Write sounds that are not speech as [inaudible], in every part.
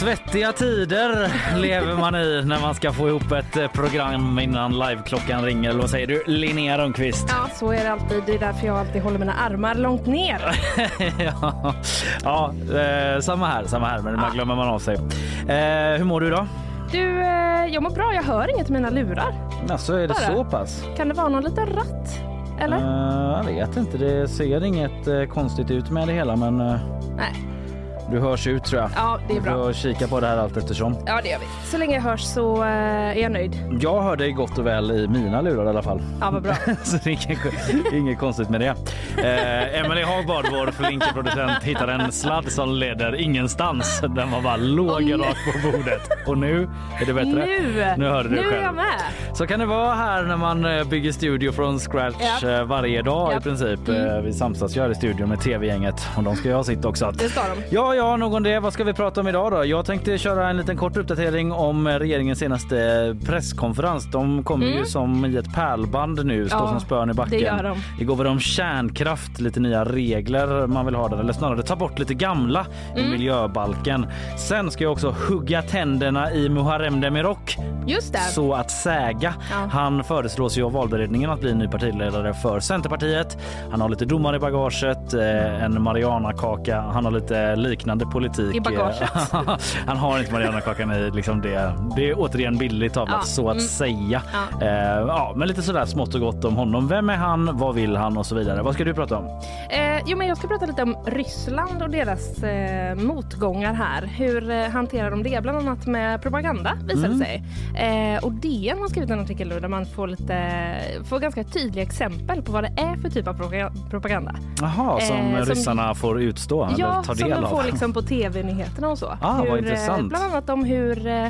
Svettiga tider lever man i när man ska få ihop ett eh, program innan liveklockan ringer. Vad säger du, Linnea Rönnqvist? Ja, så är det alltid. Det är därför jag alltid håller mina armar långt ner. [laughs] ja, ja eh, samma här, samma här, men man glömmer man av sig. Eh, hur mår du då? Du, eh, jag mår bra. Jag hör inget i mina lurar. Ja, så är det Bara. så pass? Kan det vara någon liten ratt? Eller? Eh, jag vet inte, det ser inget eh, konstigt ut med det hela men Nej. Du hörs ut tror jag. Ja, det är bra. får kika på det här allt eftersom. Ja, det gör vi. Så länge jag hörs så eh, är jag nöjd. Jag hör dig gott och väl i mina lurar i alla fall. Ja, vad bra. [laughs] Så det är inget, inget konstigt med det. Eh, Emelie Hagbard, vår flinke-producent, hittar en sladd som leder ingenstans. Den var bara låg nej. rakt på bordet. Och nu är det bättre. Nu! Nu hörde du nu är själv. jag med. Så kan det vara här när man eh, bygger studio från scratch Ja. eh, varje dag Ja. i princip. Eh, Vi samsas ju här i studion med tv-gänget och de ska ju ha sitt också. Det ska de. Ja, ja, nog om det. Vad ska vi prata om idag då? Jag tänkte köra en liten kort uppdatering om regeringens senaste presskonferens. De kommer ju som i ett pärlband nu, står Mm. Ja, som spön i backen. det gör de. Igår var det om kärnkraft, lite nya regler man vill ha där, eller snarare ta bort lite gamla i Mm. miljöbalken. Sen ska jag också hugga tänderna i Muharrem Demirok Just det. så att säga. Ja. Han föreslås ju av valberedningen att bli ny partiledare för Centerpartiet. Han har lite domar i bagaget, eh, en Marianakaka. Han har lite liknande politik. I bagaget? [laughs] han har inte Marianakakan i liksom det. Det är återigen billigt avlat Ja. så att Mm. säga. Ja. Eh, ja, men lite sådär smått och gott om honom. Vem är han? Vad vill han och så vidare. Vad ska du prata om? Eh, jo, men jag ska prata lite om Ryssland och deras eh, motgångar här. Hur eh, hanterar de det? Bland annat med propaganda visar Mm. det sig. Eh, och DN har skrivit en artikel där man får, lite, får ganska tydliga exempel på vad det är för typ av propaganda. Jaha, som Eh, som- ryssarna får utstå Ja, eller ta som del de av. liksom på tv-nyheterna och så. Ah, vad hur, eh, intressant. Bland annat om hur eh,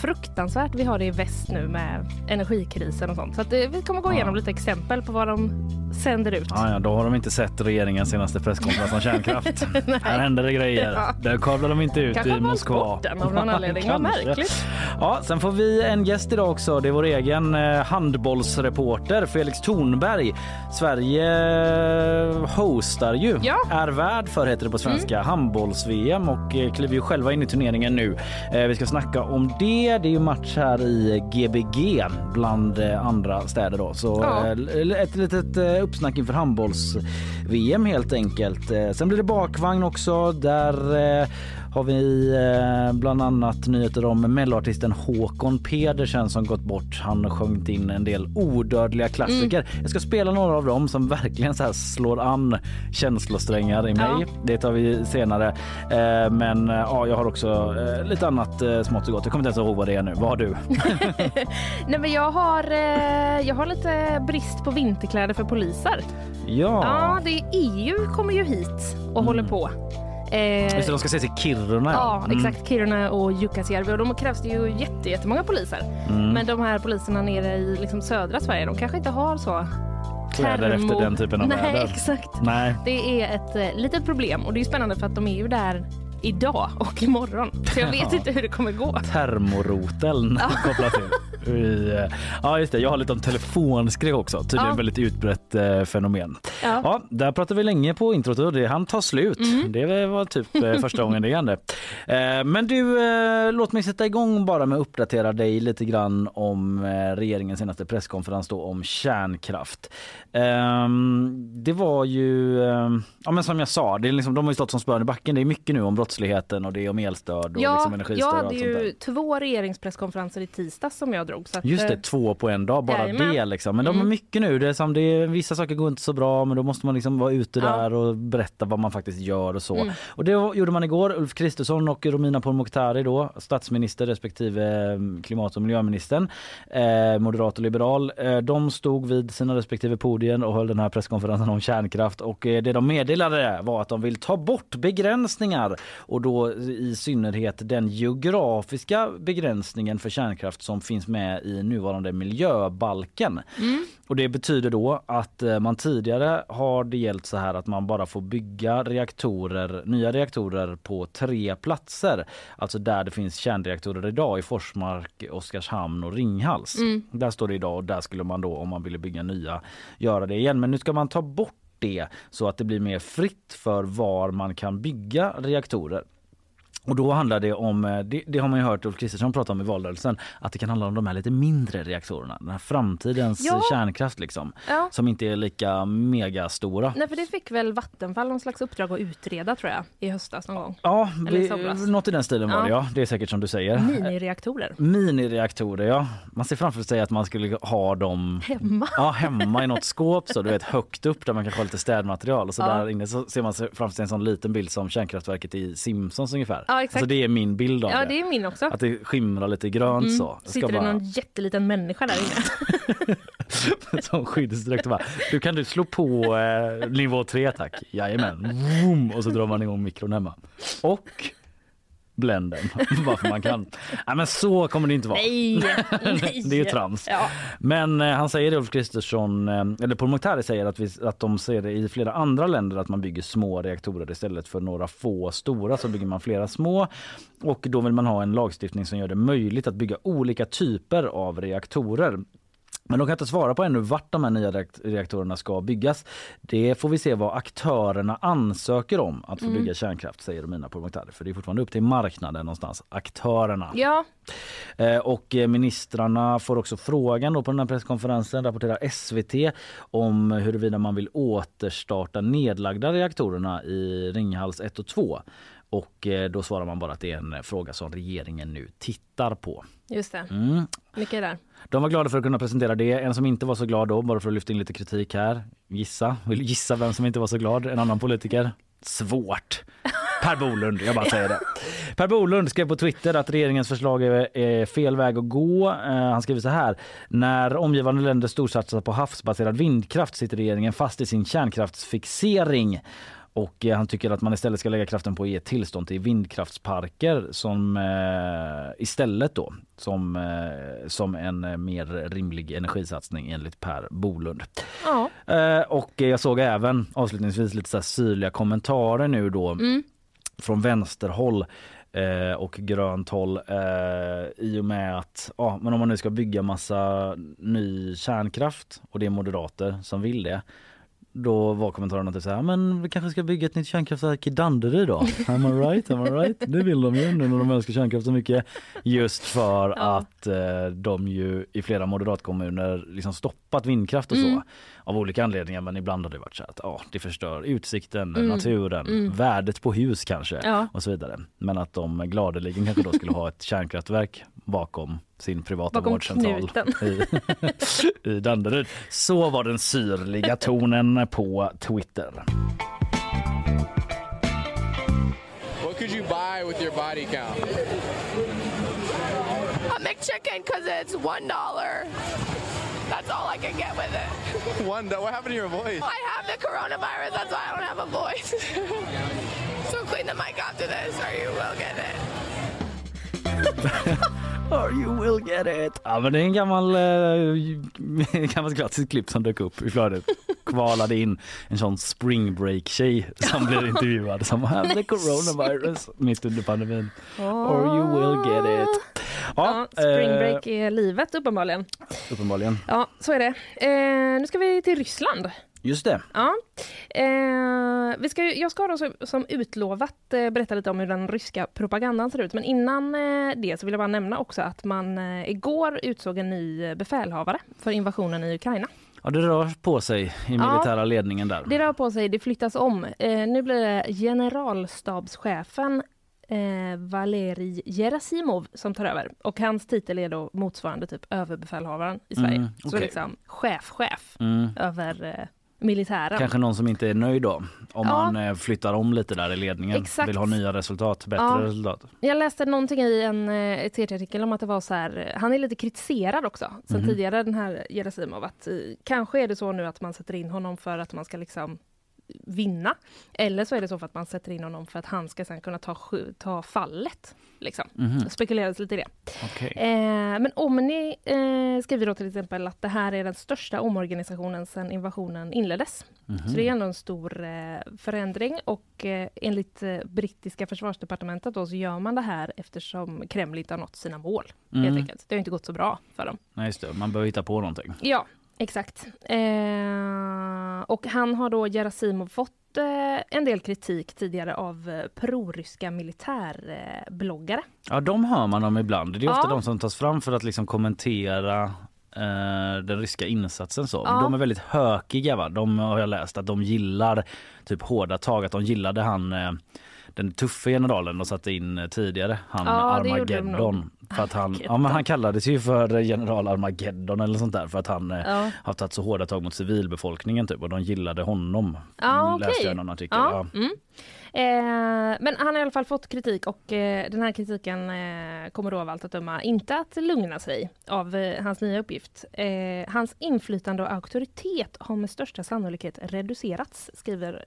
fruktansvärt vi har det i väst nu med energikrisen och sånt. Så att, eh, vi kommer gå igenom lite exempel på vad de sänder ut. Ja, ja, då har de inte sett regeringens senaste presskonferens om kärnkraft. [laughs] Här händer det grejer. Ja. Där kablar de inte ut Kanske i Moskva. den av någon [laughs] anledning. Vad märkligt. Ja, sen får vi en gäst idag också. Det är vår egen eh, handbollsreporter Felix Thornberg. Sverige eh, hostar ju, Ja. är värd för heter det på svenska, handbolls-VM och kliver ju själva in i turneringen nu. Vi ska snacka om det. Det är ju match här i Gbg bland eh, andra städer då. Så Ja. eh, ett litet eh, uppsnack inför handbolls-VM helt enkelt. Sen blir det bakvagn också. Där har vi eh, bland annat nyheter om melloartisten Håkon Pedersen som gått bort. Han har sjungit in en del odödliga klassiker. Mm. Jag ska spela några av dem som verkligen så här slår an känslosträngar i mig. Ja. Det tar vi senare. Eh, men eh, ja, jag har också lite annat smått och gott. Jag kommer inte ens ihåg vad det är nu. Vad har du? [laughs] Nej, men jag, har, jag har lite brist på vinterkläder för poliser. Ja, Ja, det är EU kommer ju hit och håller på. Eh, Just det, de ska ses i Kiruna. Ja, Mm. exakt. Kiruna och Jukkasjärvi. Och de krävs det ju jätte, jättemånga poliser. Mm. Men de här poliserna nere i liksom södra Sverige, de kanske inte har så Kläder efter den typen av Nej, väder. exakt. Nej. Det är ett eh, litet problem och det är spännande för att de är ju där idag och imorgon. Så jag [laughs] vet Ja. inte hur det kommer gå. termoroteln kopplat till. [laughs] I, eh, Ja just det, jag har lite om telefonskräck också. Tydligen Ja. väldigt utbrett eh, fenomen. Ja. Ja, där pratade vi länge på introt och det han tar slut. Mm. Det var typ eh, första gången det hände. Eh, Men du, låt mig sätta igång bara med att uppdatera dig lite grann om regeringens senaste presskonferens då om kärnkraft. Ehm, Det var ju, eh, ja men som jag sa, det är liksom, de har ju stått som spön i backen. Det är mycket nu om brottsligheten och det är om elstöd och Ja, liksom energistöd jag hade ju två regeringspresskonferenser i tisdags som jag drog. Så att, Just det, eh, två på en dag, bara Jajamän. det liksom. Men de är Mm. mycket nu. Det är som det är, vissa saker går inte så bra men då måste man liksom vara ute Ja. där och berätta vad man faktiskt gör och så. Mm. Och det gjorde man igår. Ulf Kristersson och Romina Pourmokhtari då, statsminister respektive eh, klimat och miljöministern, eh, moderat och liberal. Eh, de stod vid sina respektive podier och höll den här presskonferensen om kärnkraft och eh, det de meddelade var att de vill ta bort begränsningar och då i synnerhet den geografiska begränsningen för kärnkraft som finns med med i nuvarande miljöbalken. Mm. Och det betyder då att eh, man tidigare har det gällt så här att man bara får bygga reaktorer, nya reaktorer på tre platser. Alltså där det finns kärnreaktorer idag i Forsmark, Oskarshamn och Ringhals. Mm. Där står det idag och där skulle man då om man ville bygga nya göra det igen. Men nu ska man ta bort det så att det blir mer fritt för var man kan bygga reaktorer. Och då handlar det om, eh, det, det har man ju hört Ulf Kristersson prata om i valrörelsen, att det kan handla om de här lite mindre reaktorerna, den här framtidens Ja. kärnkraft liksom, Ja. som inte är lika megastora. Nej, för det fick väl Vattenfall någon slags uppdrag att utreda tror jag i höstas någon gång. Ja, vi, något i den stilen var det Ja. ja, det är säkert som du säger. Minireaktorer. Minireaktorer ja, man ser framför sig att man skulle ha dem Hemma. Ja, hemma i något skåp så du vet högt upp där man kanske har lite städmaterial och så där inne så ser man framför sig en sån liten bild som kärnkraftverket i Simpsons ungefär. Ja, exakt. Alltså det är min bild av Ja, det. det är min också. Att det skimrar lite grönt Mm. så. Jag Sitter det bara- någon jätteliten människa där inne? [laughs] som skyddsdräkt och bara, du kan du slå på eh, nivå 3 tack. Jajamän. Vroom, och så drar man igång mikron hemma. Och bländen [laughs] varför man kan. Nej men så kommer det inte vara. Nej, [laughs] nej. Det är ju trams. Ja. Men eh, han säger Ulf Kristersson, eh, eller Pourmokhtari säger att, vi, att de ser det i flera andra länder att man bygger små reaktorer istället för några få stora så bygger man flera små. Och då vill man ha en lagstiftning som gör det möjligt att bygga olika typer av reaktorer. Men de kan inte svara på ännu vart de här nya reakt- reaktorerna ska byggas. Det får vi se vad aktörerna ansöker om att få Mm. bygga kärnkraft säger Romina Pourmokhtari. För det är fortfarande upp till marknaden någonstans, aktörerna. ja, Eh, Och ministrarna får också frågan då på den här presskonferensen, rapporterar SVT, om huruvida man vill återstarta nedlagda reaktorerna i Ringhals 1 och 2. Och eh, då svarar man bara att det är en eh, fråga som regeringen nu tittar på. just det. Mm. Mycket där. De var glada för att kunna presentera det. En som inte var så glad då, bara för att lyfta in lite kritik här. Gissa, vill gissa vem som inte var så glad? En annan politiker? Svårt. Per Bolund, jag bara säger det. [laughs] Per Bolund skrev på Twitter att regeringens förslag är, är fel väg att gå. Eh, han skriver så här. När omgivande länder storsatsar på havsbaserad vindkraft sitter regeringen fast i sin kärnkraftsfixering. Och eh, han tycker att man istället ska lägga kraften på att ge tillstånd till vindkraftsparker som eh, istället då som, eh, som en eh, mer rimlig energisatsning enligt Per Bolund. Ja. Eh, och jag såg även avslutningsvis lite så här syrliga kommentarer nu då Mm. från vänsterhåll eh, och grönt håll i och med att ja, men om man nu ska bygga massa ny kärnkraft och det är moderater som vill det då var kommentarerna typ så här, men vi kanske ska bygga ett nytt kärnkraftverk i Danderyd då? [laughs] Am I right? Am I right? Det vill de ju nu när de älskar kärnkraft så mycket. Just för Ja. att eh, de ju i flera moderatkommuner liksom stoppat vindkraft och så. Mm. Av olika anledningar men ibland har det varit så att ja, det förstör utsikten, Mm. naturen, Mm. värdet på hus kanske Ja. och så vidare. Men att de gladeligen kanske då skulle ha ett kärnkraftverk bakom sin privata Bakom vårdcentral i, [laughs] i Danderyd. Så var den syrliga tonen på Twitter. What could you buy with your body count? A McChicken because it's one dollar. That's all I can get with it. [laughs] One. do- What happened to your voice? I have the coronavirus. That's why I don't have a voice. [laughs] so clean the mic after this, or you will get it. [laughs] Or you will get it. Ja men det är en gammal, eh, [laughs] gammalt klassiskt klipp som dök upp i flödet. Kvalade in en sån spring break tjej som blir [laughs] intervjuad som the coronavirus mitt under pandemin. Or you will get it. Ja, spring eh, break är livet uppenbarligen. uppenbarligen. Ja, så är det. Eh, nu ska vi till Ryssland. Just det. Ja. Eh, vi ska, jag ska då som, som utlovat eh, berätta lite om hur den ryska propagandan ser ut. Men innan eh, det så vill jag bara nämna också att man eh, igår utsåg en ny befälhavare för invasionen i Ukraina. Ja det rör på sig i militära ledningen där. Det rör på sig, det flyttas om. Nu blir det generalstabschefen eh, Valerij Gerasimov som tar över. Och hans titel är då motsvarande typ överbefälhavaren i Sverige. Mm, Så okej. liksom chef-chef Mm. över militären. Kanske någon som inte är nöjd då om Ja. man eh, flyttar om lite där i ledningen. Exakt. Vill ha nya resultat, bättre Ja. resultat. Jag läste någonting i en eh, TT-artikel om att det var så här, eh, han är lite kritiserad också sen Mhm. tidigare den här Gerasimov att kanske är det så nu att man sätter in honom för att man ska liksom vinna. Eller så är det så för att man sätter in honom för att han ska sen kunna ta, ta fallet. Liksom. Mhm. Spekuleras lite i det. Okej. Eh, men Omni eh, skriver då till exempel att det här är den största omorganisationen sedan invasionen inleddes. Mhm. Så det är ändå en stor eh, förändring och eh, enligt eh, brittiska försvarsdepartementet då så gör man det här eftersom Kreml inte har nått sina mål. Helt Mm. enkelt. Det har inte gått så bra för dem. Nej, just det. Man behöver hitta på någonting. Ja, exakt. Eh, och han har då, Gerasimov, fått eh, en del kritik tidigare av eh, proryska militärbloggare. Ja, de hör man om ibland. Det är ofta Ja. de som tas fram för att liksom kommentera eh, den ryska insatsen. Så. Ja. De är väldigt hökiga. Va? De har jag läst att de gillar typ hårda tag. Att de gillade han den tuffa generalen de satte in eh, tidigare. Han Ja. Armageddon. För att han, ja, men han kallades ju för general Armageddon eller sånt där för att han eh, Ja. har tagit så hårda tag mot civilbefolkningen typ och de gillade honom. Ja, Läste jag någon artikel. Ja. mm. Eh, men han har i alla fall fått kritik och eh, den här kritiken eh, kommer då av allt att döma inte att lugna sig av hans nya uppgift. Hans inflytande och auktoritet har med största sannolikhet reducerats, skriver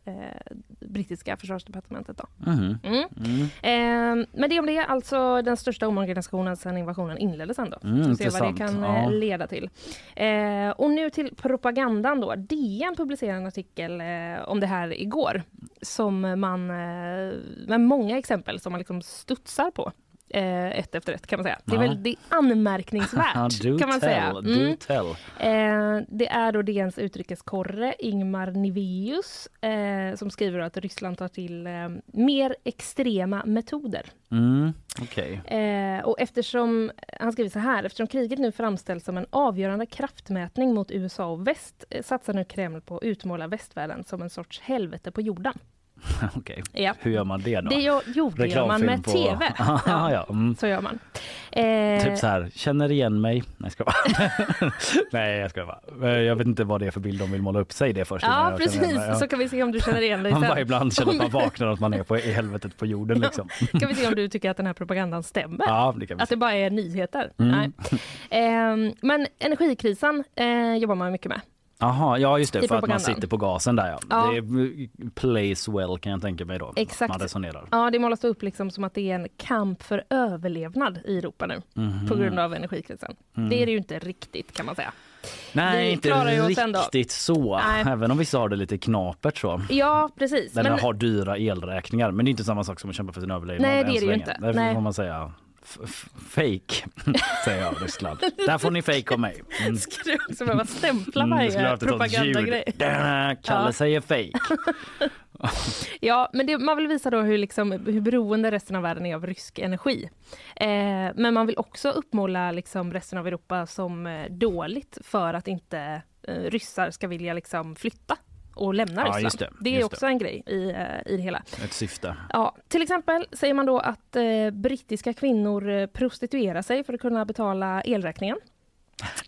brittiska försvarsdepartementet. Då. Mhm. Mm. Mm. Eh, men det om det, alltså den största omorganisationen sedan invasionen inleddes ändå. Mm, se vad det kan Ja. leda till. Och nu till propagandan då. DN publicerade en artikel om det här igår. Som man, eh, med många exempel som man liksom studsar på. Eh, ett efter ett kan man säga. Det är, Ja. väl, det är anmärkningsvärt [laughs] kan man tell, säga. Mm. Eh, det är då DNs utrikeskorre Ingmar Niveus eh, som skriver att Ryssland tar till eh, mer extrema metoder. Mm. Okej. Eh, och eftersom, han skriver så här, eftersom kriget nu framställs som en avgörande kraftmätning mot USA och väst satsar nu Kreml på att utmåla västvärlden som en sorts helvete på jorden. [laughs] Okej. Ja. Hur gör man det då? Det gör, jo, det gör man med på- TV. [laughs] ja, ja. Mm. Så gör man. Eh, Typ så här, känner igen mig. Nej, ska [laughs] Nej, jag ska bara. Jag vet inte vad det är för bild de vill måla upp sig det först. Ja, jag precis. Ja. Så kan vi se om du känner igen dig Man bara sen. ibland känner att man vaknar att man är på i helvetet på jorden liksom. Kan vi se om du tycker att den här propagandan stämmer? Ja, det kan vi Att se. det bara är nyheter? Mm. Nej. Ehm, men energikrisen eh, jobbar man mycket med. Jaha, ja just det, för att man sitter på gasen där ja. Ja. Det är plays well kan jag tänka mig då. Exakt. Man resonerar. Ja, det målas upp liksom som att det är en kamp för överlevnad i Europa nu Mhm. på grund av energikrisen. Mm. Det är det ju inte riktigt kan man säga. Nej, inte riktigt så. Nej. Även om vissa har det lite knapert så. Ja, precis. Eller Men, har dyra elräkningar. Men det är inte samma sak som att kämpa för sin överlevnad Nej, det är det ju inte. Nej. får man säga fake, [laughs] säger jag Ryssland. Där får ni fake av mig. Mm. ska du också behöva stämpla Mm, skulle varje ljud. propagandagrej? Kalle Ja. säger fake. [laughs] Ja, men det, man vill visa då hur, liksom, hur beroende resten av världen är av rysk energi. Eh, men man vill också uppmåla liksom, resten av Europa som eh, dåligt för att inte eh, ryssar ska vilja liksom, flytta och lämna Ja, Ryssland. just det, är just också en grej i, eh, i det hela. Ett syfte. Ja, till exempel säger man då att eh, brittiska kvinnor eh, prostituerar sig för att kunna betala elräkningen. [laughs]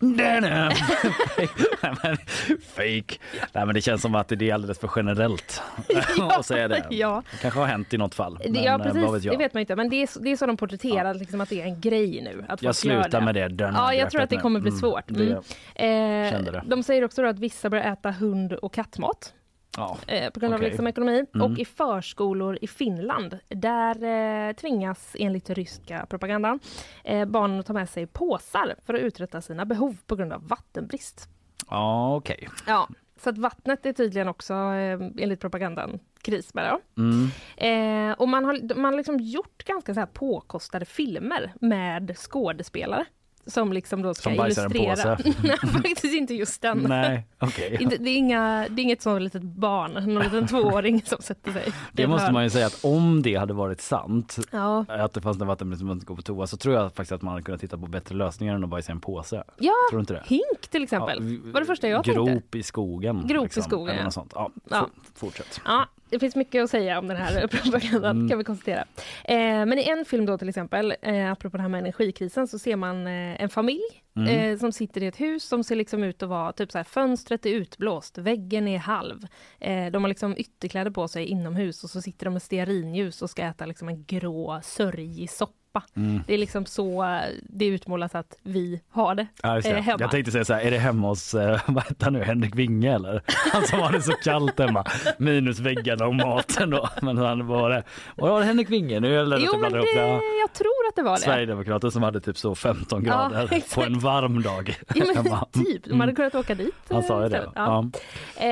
Fake. Nej, men det känns som att det är alldeles för generellt [laughs] [laughs] att säga det. Ja, Det kanske har hänt i något fall. Men, ja eh, precis. vet? Det vet man inte. Men det är, så- det är så de porträtterar liksom, att det är en grej nu. Att jag slutar med det. Den Ja, jag tror att det kommer bli nu. svårt. det- Eh, Kände det. de säger också att vissa börjar äta hund och kattmat Ja. eh, på grund av liksom ekonomi. Mm. Och i förskolor i Finland, där eh, tvingas enligt ryska propagandan eh, barnen att ta med sig påsar för att uträtta sina behov på grund av vattenbrist. Ja, okej. Ja, så att vattnet är tydligen också eh, enligt propagandan kris med. Då. Mm. Eh, och man har, man har liksom gjort ganska så här påkostade filmer med skådespelare som liksom då ska Som illustrera. [laughs] Nej, faktiskt inte just den. Nej, okej. [laughs] Inte, det, är inga, det är inget sånt litet barn, någon liten [laughs] tvååring som sätter sig. Det en måste hörn. man ju säga att om det hade varit sant Ja, att det fanns en vattenbrist som man inte går på toa så tror jag faktiskt att man hade kunnat titta på bättre lösningar än att bajsa i en påse. ja Tror du inte det? hink till exempel. vi- var det första jag grop tänkte. i skogen. liksom, Grop i skogen, ja. sånt. Ja, Ja. for- Fortsätt. Ja, det finns mycket att säga om den här [laughs] propagandan Mm. kan vi konstatera. Eh, men i en film då till exempel, eh, apropå det här med energikrisen, så ser man eh, en familj Mm. eh, som sitter i ett hus som ser liksom ut att vara typ så här, fönstret är utblåst, väggen är halv. Eh, de har liksom ytterkläder på sig inomhus och så sitter de med stearinljus och ska äta liksom en grå sörjig soppa pappa. Det är liksom så det utmålas att vi har det Ja, det. eh, hemma. Jag tänkte säga så här, är det hemma hos, eh, [laughs] vad nu, Henrik Winge eller? Han som har det så kallt hemma, minus väggarna och maten då. Men han var det, var det Henrik Winge nu eller? Jo men det, jag tror att det var det. Sverigedemokrater som hade typ så 15 Ja, grader på exakt. en varm dag. Ja, men typ, de hade kunnat åka dit. Han sa ju det. Ja. Eh,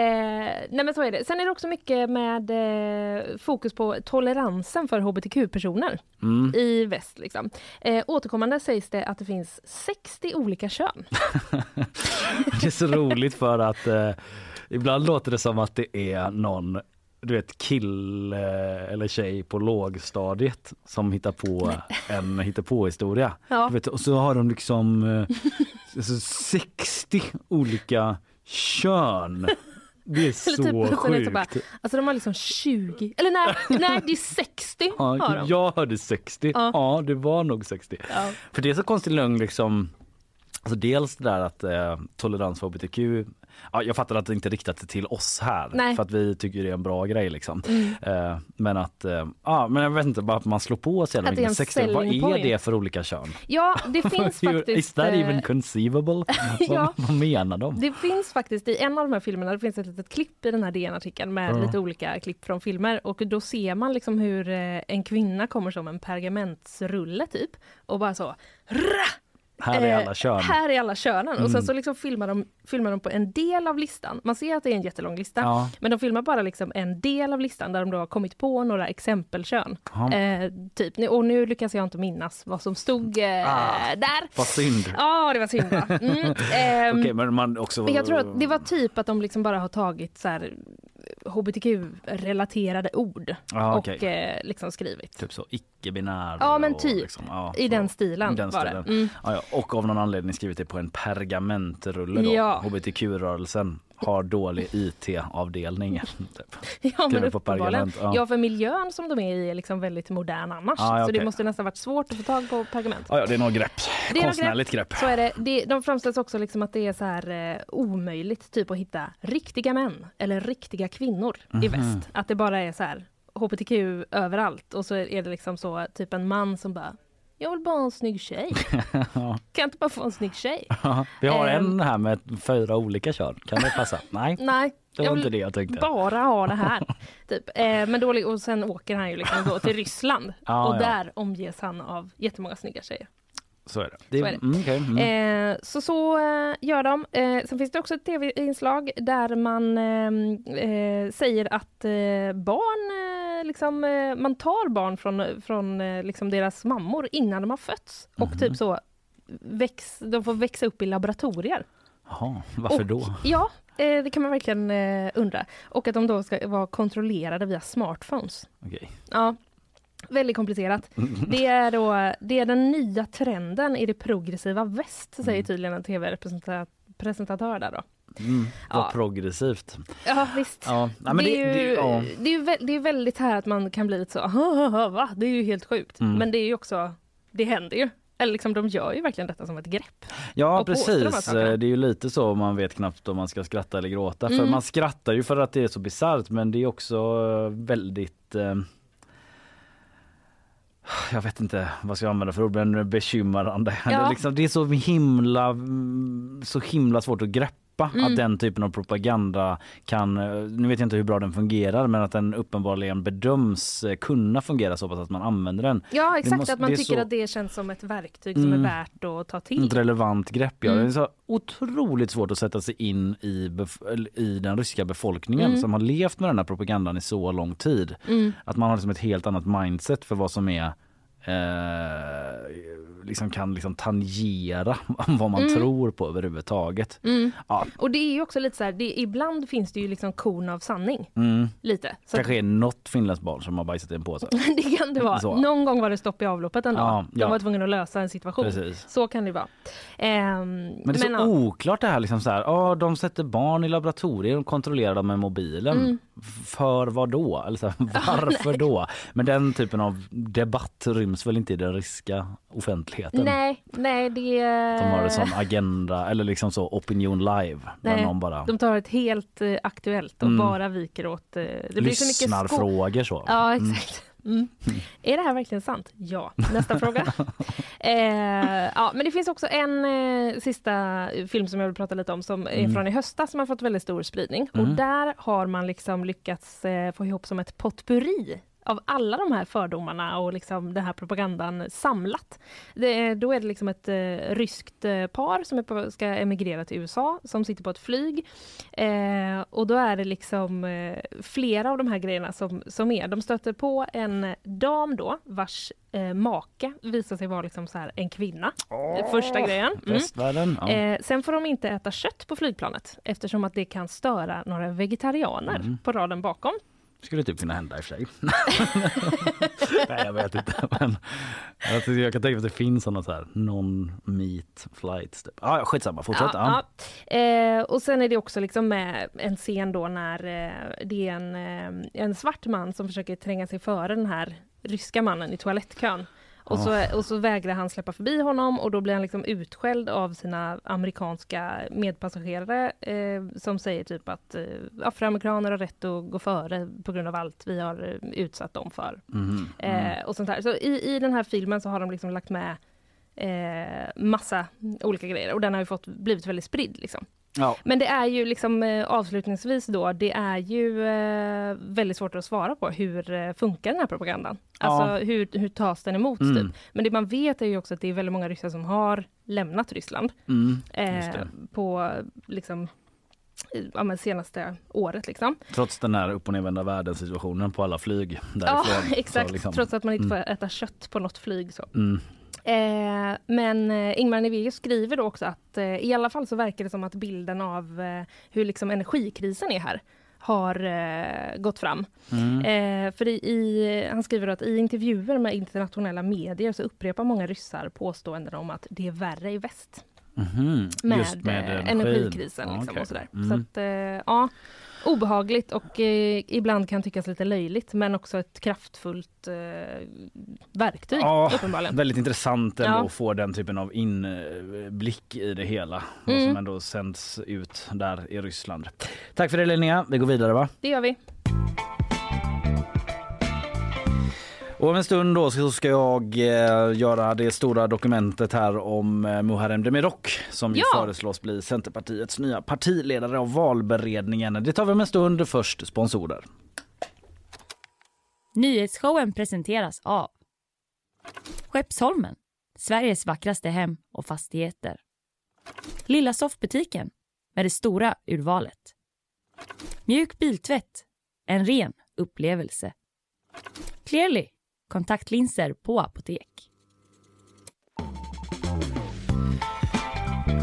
nej men så är det. Sen är det också mycket med eh, fokus på toleransen för hbtq-personer Mm. i väst. Liksom. Eh, återkommande sägs det att det finns 60 olika kön. [laughs] Det är så roligt för att eh, ibland låter det som att det är någon du vet kill eh, eller tjej på lågstadiet som hittar på en hittepåhistoria. Ja. Du vet, och så har de liksom eh, alltså 60 olika kön. [laughs] Det är [laughs] Eller så typ, sjukt. så bara, alltså de har liksom 20, eller nej, nej det är 60 har Ja, de. jag hörde 60. Ja. Ja. det var nog 60. Ja. För det är så konstig lögn liksom. Alltså dels det där att eh, tolerans för hbtq, ja, jag fattar att det inte riktat till oss här Nej. för att vi tycker det är en bra grej liksom. Mm. Eh, men att, eh, ja men jag vet inte, bara att man slår på så jävla mycket. 60, vad är point. det för olika kön? Ja, det [laughs] finns Is faktiskt... that eh, even conceivable? [laughs] Ja. vad, vad menar de? Det finns faktiskt i en av de här filmerna, det finns ett litet klipp i den här DN-artikeln med Ja. lite olika klipp från filmer och då ser man liksom hur eh, en kvinna kommer som en pergamentsrulle typ och bara så Här är eh, alla kön. Här är alla könen och sen Mm. så liksom filmar de, filmar de på en del av listan. Man ser att det är en jättelång lista Ja. men de filmar bara liksom en del av listan där de då har kommit på några exempelkön. Eh, typ. Och nu lyckas jag inte minnas vad som stod eh, Ah. där. Vad synd. Ja, det var synd va? Mm. [laughs] ehm, Okej, men man också... men jag tror att det var typ att de liksom bara har tagit så här hbtq-relaterade ord Ja, och eh, liksom skrivit. Typ så icke-binär. Ja, men typ. Liksom, ja, I den stilen den var stilen. det. Mm. Ja, ja. Och av någon anledning skrivit det på en pergamentrulle då. HBTQ-rörelsen har dålig IT-avdelning. [laughs] Typ. Ja, men uppenbarligen. ja. Ja. för miljön som de är i är liksom väldigt modern annars. Ah, ja, Så det okej. måste nästan varit svårt att få tag på pergament. Ja, ja, det är något grepp. Det är Konstnärligt grepp. Så är det. det de framställs också liksom att det är så här eh, omöjligt typ att hitta riktiga män eller riktiga kvinnor i Mhm. väst. Att det bara är så här hbtq överallt och så är det liksom så typ en man som bara jag vill bara ha en snygg tjej. [laughs] Kan jag inte bara få en snygg tjej? Ja, Vi har Ehm. en här med fyra olika kön. Kan det passa? Nej, [laughs] Nej, det var jag inte det jag tänkte. bara ha det här. [laughs] typ. eh, men då, och sen åker han ju liksom då till Ryssland Ja, och ja. där omges han av jättemånga snygga tjejer. Så är det. det, Så är det. Mm, okej, mm. Eh, så så eh, gör de. Eh, sen finns det också ett tv-inslag där man eh, eh, säger att eh, barn, eh, liksom, eh, man tar barn från, från eh, liksom deras mammor innan de har fötts. Mhm. Och typ så väx, de får växa upp i laboratorier. Jaha, varför och, då? Ja, eh, det kan man verkligen eh, undra. Och att de då ska vara kontrollerade via smartphones. Okej. Ja, väldigt komplicerat. [laughs] Det är, då, det är den nya trenden i det progressiva väst, säger Mm. tydligen en tv-presentatör där då. Mm, vad Ja. progressivt. Ja, visst. Ja, nej, men det, det, är det, ju, ja. det, är ju vä- det är väldigt här att man kan bli lite så, va? Det är ju helt sjukt. Mm. Men det är ju också, det händer ju. Eller liksom, de gör ju verkligen detta som ett grepp. Ja påstår de precis, sakerna. det är ju lite så man vet knappt om man ska skratta eller gråta. För Mm. man skrattar ju för att det är så bisarrt men det är också eh, väldigt eh, jag vet inte vad ska jag använda för ord, men bekymrande. Ja. Det, är liksom, det är så himla, så himla svårt att greppa Mm. att den typen av propaganda kan, eh, nu vet jag inte hur bra den fungerar, men att den uppenbarligen bedöms eh, kunna fungera så pass att man använder den. Ja, exakt. måste- att man tycker så- att det känns som ett verktyg som Mm. är värt att ta till. Ett relevant grepp. Ja. Mm. Det är så otroligt svårt att sätta sig in i, i den ryska befolkningen Mm. som har levt med den här propagandan i så lång tid. Mm. Att man har liksom ett helt annat mindset för vad som är eh, liksom kan liksom tangera [laughs] vad man Mm. tror på överhuvudtaget. Mm. Ja. Och det är ju också lite så här, det, ibland finns det ju liksom korn av sanning. Mm. Lite. Så att, Kanske är något finländsk barn som har bajsat i en påse. [laughs] det kan det vara. Så. Någon gång var det stopp i avloppet en dag. Ja, De ja. var tvungna att lösa en situation. Precis. Så kan det vara. Ehm, Men det är så ja. oklart det här liksom så här, ja de sätter barn i laboratorier och kontrollerar dem med mobilen. Mm. För vad då? Eller så här, [laughs] varför då? Men den typen av debatt ryms väl inte i den ryska offentligheten? Nej, nej det... De har en sån agenda eller liksom så opinion live. Nej, någon bara De tar ett helt eh, aktuellt och Mm. bara viker åt... Eh, det blir så så. Ja, Mm. exakt. Är det här verkligen sant? Ja. Nästa fråga. [laughs] Eh, ja, men det finns också en eh, sista film som jag vill prata lite om som är från i höstas som har fått väldigt stor spridning. Och där har man liksom lyckats eh, få ihop som ett potpurri av alla de här fördomarna och liksom den här propagandan samlat. Det, då är det liksom ett eh, ryskt eh, par som är på, ska emigrera till USA som sitter på ett flyg. Eh, och då är det liksom eh, flera av de här grejerna som, som är. De stöter på en dam då vars eh, make visar sig vara liksom så här en kvinna. Oh, Första grejen. Mm. Ja. Eh, sen får de inte äta kött på flygplanet eftersom att det kan störa några vegetarianer på raden bakom. Skulle typ kunna hända i och för sig. [laughs] Nej jag vet inte. Men tycker, jag kan tänka mig att det finns sådana så här non-meat flights. Typ. Ah, skitsamma, fortsätt. Ja, ja. Eh, och sen är det också liksom med en scen då när eh, det är en, eh, en svart man som försöker tränga sig före den här ryska mannen i toalettkön. Och så, och så vägrar han släppa förbi honom och då blir han liksom utskälld av sina amerikanska medpassagerare eh, som säger typ att eh, afroamerikaner har rätt att gå före på grund av allt vi har eh, utsatt dem för. Mm, Eh, och sånt här. Så i, i den här filmen så har de liksom lagt med eh, massa olika grejer och den har ju fått blivit väldigt spridd. Liksom. Ja. Men det är ju liksom eh, avslutningsvis då, det är ju eh, väldigt svårt att svara på hur eh, funkar den här propagandan? Alltså hur, hur tas den emot? Mm. Typ? Men det man vet är ju också att det är väldigt många ryssar som har lämnat Ryssland Mm, eh, på liksom ja, senaste året liksom. Trots den här upp och nervända världssituationen på alla flyg Ja, därifrån. [laughs] exakt. Så liksom, Trots att man inte Mm. får äta kött på något flyg. Så. mm, Eh, men eh, Ingmar Nevelius skriver då också att eh, i alla fall så verkar det som att bilden av eh, hur liksom energikrisen är här har eh, gått fram. mm. Eh, för i, i, han skriver att i intervjuer med internationella medier så upprepar många ryssar påståenden om att det är värre i väst Mhm. med, med eh, energikrisen. Liksom, okej. och sådär. Mm. Så att, eh, ja, obehagligt och eh, ibland kan tyckas lite löjligt men också ett kraftfullt eh, verktyg Ja, uppenbarligen. Väldigt intressant ändå Ja. att få den typen av inblick i det hela. Mm. som ändå sänds ut där i Ryssland. Tack för det Linnea. Vi går vidare va? Det gör vi. Och om en stund då så ska jag eh, göra det stora dokumentet här om eh, Muharrem Demirok som Ja. föreslås bli Centerpartiets nya partiledare av valberedningen. Det tar vi om en stund. Först sponsorer. Nyhetsshowen presenteras av Skeppsholmen, Sveriges vackraste hem och fastigheter. Lilla soffbutiken med det stora urvalet. Mjuk biltvätt, en ren upplevelse. Clearly, kontaktlinser på apotek.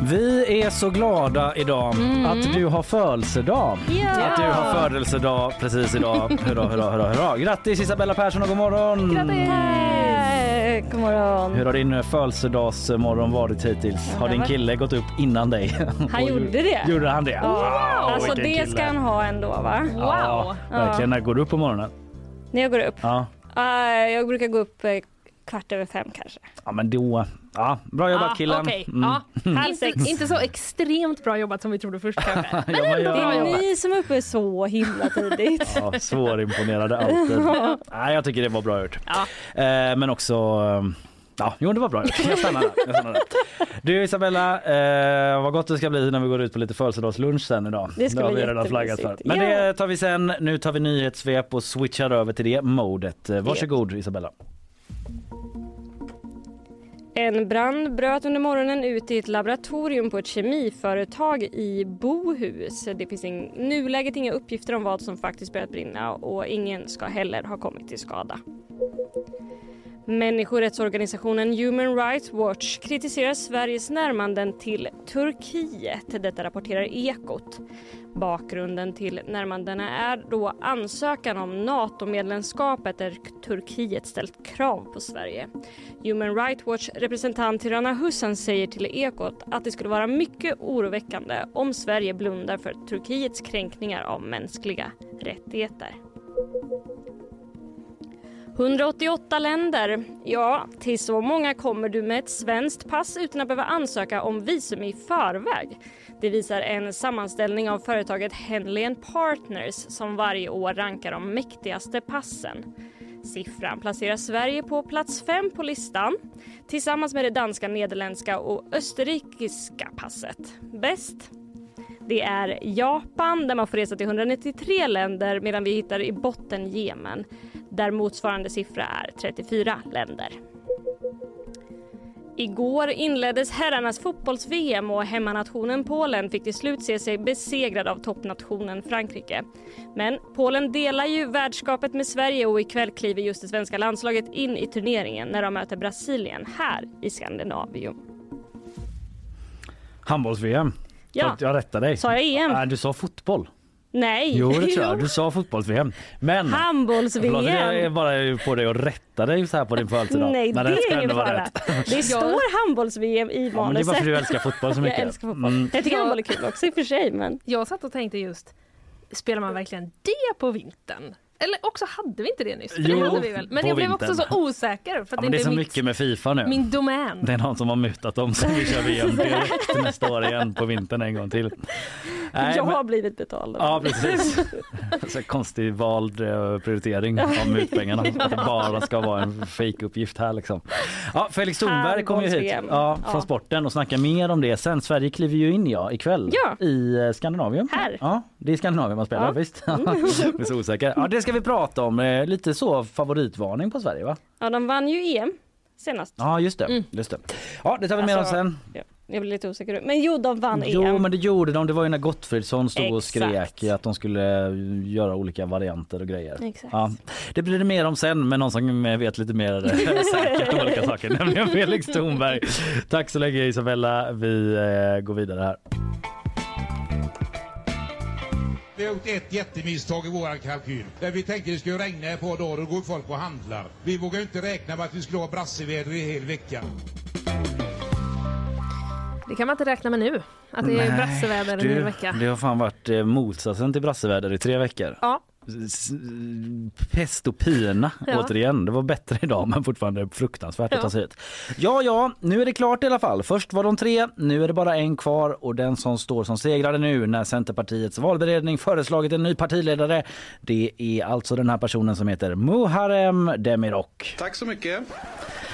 Vi är så glada idag att du har födelsedag. Att du har födelsedag precis idag. [laughs] Hurra, hurra, hurra, hurra. Grattis Isabella Persson och god morgon! Tack! God morgon. Hur har din födelsedagsmorgon varit hittills? Har din kille gått upp innan dig? Han [laughs] gjorde det. Gjorde han det? Wow, alltså det kille. ska han ha ändå va? Ja, verkligen. När går du upp på morgonen? När jag går upp. Ja, Uh, jag brukar gå upp eh, kvart över fem kanske. ja men då. Ja, bra jobbat Ja, killen. okej. Mm. Ja. [laughs] Halv Inte, sex. inte så extremt bra jobbat som vi trodde först kanske. [laughs] Ja, men Det jag, är jobbat. ni som är uppe så himla tidigt. ja, svårimponerade alltid. [laughs] Nej, jag tycker det var bra gjort. Ja. Eh, men också eh, Ja, jo det var bra. Jag stannar där. Jag stannar där. Du Isabella, eh, vad gott det ska bli när vi går ut på lite födelsedagslunch sen idag. Det ska har bli vi redan flaggat för. Men Ja. det tar vi sen. Nu tar vi nyhetssvep och switchar över till det modet. Eh, Varsågod Isabella. En brand bröt under morgonen ut i ett laboratorium på ett kemiföretag i Bohus. Det finns i nuläget inga uppgifter om vad som faktiskt börjat brinna och ingen ska heller ha kommit till skada. Människorättsorganisationen Human Rights Watch kritiserar Sveriges närmanden till Turkiet. Detta rapporterar Ekot. Bakgrunden till närmandena är då ansökan om NATO-medlemskapet där Turkiet ställt krav på Sverige. Human Rights Watch representant Tirana Hussan säger till Ekot att det skulle vara mycket oroväckande om Sverige blundar för Turkiets kränkningar av mänskliga rättigheter. 188 länder. Ja, till så många kommer du med ett svenskt pass utan att behöva ansöka om visum i förväg. Det visar en sammanställning av företaget Henley Partners som varje år rankar de mäktigaste passen. Siffran placerar Sverige på plats fem på listan tillsammans med det danska, nederländska och österrikiska passet. Bäst det är Japan där man får resa till 193 länder medan vi hittar i botten Jemen där motsvarande siffra är 34 länder. Igår inleddes herrarnas fotbolls-VM och hemmanationen Polen fick till slut se sig besegrad av toppnationen Frankrike. Men Polen delar ju värdskapet med Sverige och ikväll kliver just det svenska landslaget in i turneringen när de möter Brasilien här i Skandinavium. Handbolls-VM. Ja. Jag rättade dig. Sa jag EM? Nej, du sa fotboll. Nej. Jo, det tror jag. [laughs] Du sa fotbolls-VM. Men... Förlåt, Handbolls-VM. jag är bara på dig och rätta dig så här på din födelsedag. Nej, Men det är ingen fara. [laughs] Det står handbolls-VM i Ja, men det är manuset. bara för att du älskar fotboll så [laughs] mycket. Jag älskar fotboll. Mm. Jag tycker handboll är kul också i och för sig. Men... Jag satt och tänkte just, spelar man verkligen det på vintern? Eller också hade vi inte det nyss? Jo, det hade vi väl. Men jag blev också vintern. så osäker. För att Ja, det är så är mycket mitt, med Fifa nu. min domän. Det är någon som har mutat dem så vi kör [laughs] VM direkt nästa år igen på vintern en gång till. Nej, jag men- har blivit betald. Ja precis. [laughs] Så konstig vald eh, prioritering av mutpengarna. [laughs] Att det bara ska vara en fejkuppgift här liksom. Ja, Felix Thornberg kommer ju hit ja, från Ja. sporten och snackar mer om det sen. Sverige kliver ju in ja, ikväll Ja. i eh, Skandinavium. Här. Ja, det är Skandinavien man spelar Ja. visst. Jag är så osäker. Ja, det ska vi prata om. Eh, Lite så favoritvarning på Sverige va? Ja, de vann ju EM senast. Ja just det. Just det. Ja det tar vi med oss Alltså, sen. Ja, jag blir lite osäker. Men jo, de vann Jo EM. men det gjorde de. Det var ju när Gottfridsson stod och Exakt. skrek att de skulle göra olika varianter och grejer. Exakt. Ja, det blir det mer om sen med någon som vet lite mer eh, [laughs] säkert om olika saker, nämligen Felix Thornberg. Tack så länge Isabella. Vi eh, går vidare här. Vi har gjort ett jättemisstag i våran kalkyl. Där vi tänkte det skulle regna ett par dagar och går folk och handlar. Vi vågar inte räkna med att vi skulle ha brasseväder i hel vecka. Det kan man inte räkna med nu. Att det är brasseväder en du, hel vecka. Det har fan varit eh, motsatsen till brasseväder i tre veckor. Ja, Pest och pina Ja. återigen. Det var bättre idag men fortfarande fruktansvärt att Ja. ta sig hit. Ja, ja, nu är det klart i alla fall. Först var de tre, nu är det bara en kvar och den som står som segrare nu när Centerpartiets valberedning föreslagit en ny partiledare. Det är alltså den här personen som heter Muharrem Demirok. Tack så mycket.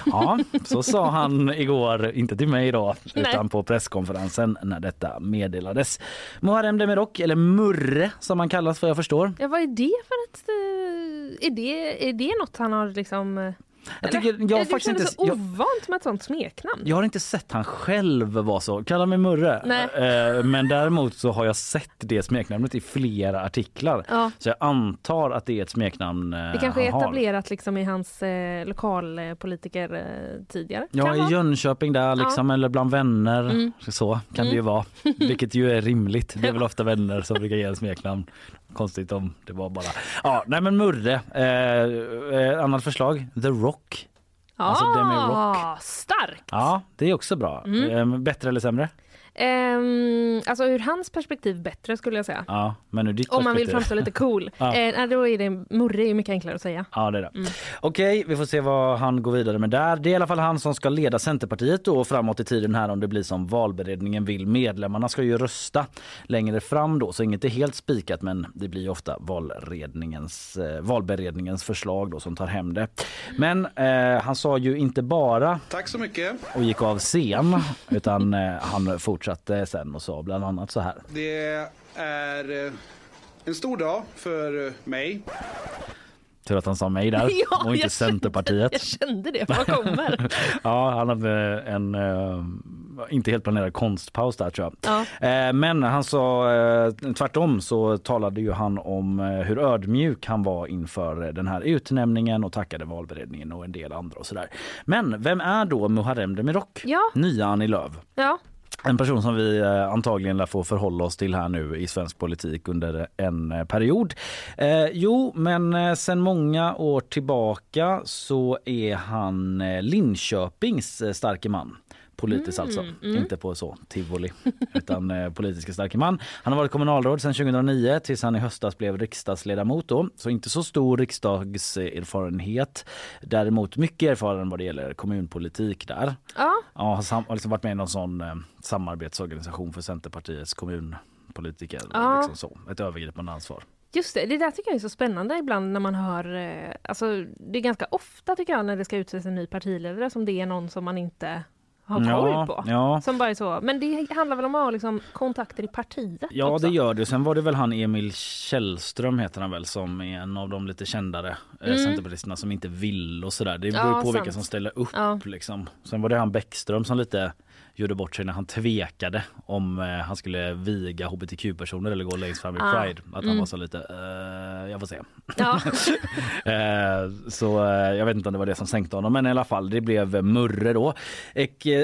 Ja, så sa han igår, inte till mig då, Nej. utan på presskonferensen när detta meddelades. Muharrem Demirok, eller Murre som han kallas vad jag förstår. ja vad är det för ett... eh, Är det, är det något han har liksom... eh, Jag tycker, jag har det faktiskt inte, så jag, ovant med ett sånt smeknamn. jag har inte sett han själv vara så. Kalla mig Murre. Nej. Eh, Men däremot så har jag sett det smeknamnet i flera artiklar. Ja. Så jag antar att det är ett smeknamn eh, Det kanske är han har. etablerat liksom i hans eh, lokalpolitiker eh, tidigare. Ja, Kan i vara. Jönköping där liksom, eller bland vänner. Mm. Så kan det ju vara. Vilket ju är rimligt. Det är [laughs] väl ofta vänner som brukar ge en smeknamn. Konstigt om det var bara... Ja, nej men Murre. Eh, eh, annat förslag. The Rock. Alltså, Demi ah, starkt! Ja, det är också bra. Mm. Eh, bättre eller sämre? Ehm, alltså ur hans perspektiv bättre skulle jag säga. Ja, men ur ditt Om man vill framstå lite cool. [laughs] Ja. eh, nej, då är det, Murre är mycket enklare att säga. Ja, det är det. Mm. Okej, vi får se vad han går vidare med där. Det är i alla fall han som ska leda Centerpartiet då framåt i tiden här om det blir som valberedningen vill. Medlemmarna ska ju rösta längre fram då, så inget är helt spikat men det blir ju ofta valberedningens, eh, valberedningens förslag då som tar hem det. Men eh, han sa ju inte bara Tack så mycket. och gick av scen utan eh, han fortsatte sen och sa bland annat så här. Det är eh, en stor dag för mig. Tur att han sa mig där [laughs] Ja, och inte jag Centerpartiet. Jag kände det, vad kommer? [laughs] Ja, han hade en eh, inte helt planerad konstpaus där tror jag. Ja. Eh, men han sa tvärtom så talade ju han om hur ödmjuk han var inför den här utnämningen och tackade valberedningen och en del andra och sådär. Men vem är då Muharrem Demirok? Ja. Nya Annie Lööf. Ja, en person som vi eh, antagligen lär få förhålla oss till här nu i svensk politik under en eh, period. Eh, jo, men eh, sen många år tillbaka så är han Linköpings starke man. Politiskt alltså, inte på så tivoli utan eh, politiska starke man. Han har varit kommunalråd sedan 2009 tills han i höstas blev riksdagsledamot då. Så inte så stor riksdagserfarenhet. Däremot mycket erfaren vad det gäller kommunpolitik där. ja. Ja, har liksom varit med i någon sån eh, samarbetsorganisation för Centerpartiets kommunpolitiker. Ja. Liksom så. Ett övergripande ansvar. Just det, det där tycker jag är så spännande ibland när man hör, eh, alltså det är ganska ofta tycker jag när det ska utses en ny partiledare som det är någon som man inte har koll Ja, på. ja. Som bara är så, men det handlar väl om att ha liksom kontakter i partiet Ja också? det gör det. Sen var det väl han Emil Källström heter han väl som är en av de lite kändare eh, Mm. centerpartisterna som inte vill och sådär. Det Ja, beror på sant. vilka som ställer upp Ja. liksom. Sen var det han Bäckström som lite gjorde bort sig när han tvekade om eh, han skulle viga hbtq-personer eller gå längst fram i Ah. Pride. Att han Mm. var så lite, eh, jag får se. Ja. [laughs] Eh, så eh, jag vet inte om det var det som sänkte honom men i alla fall det blev murre då.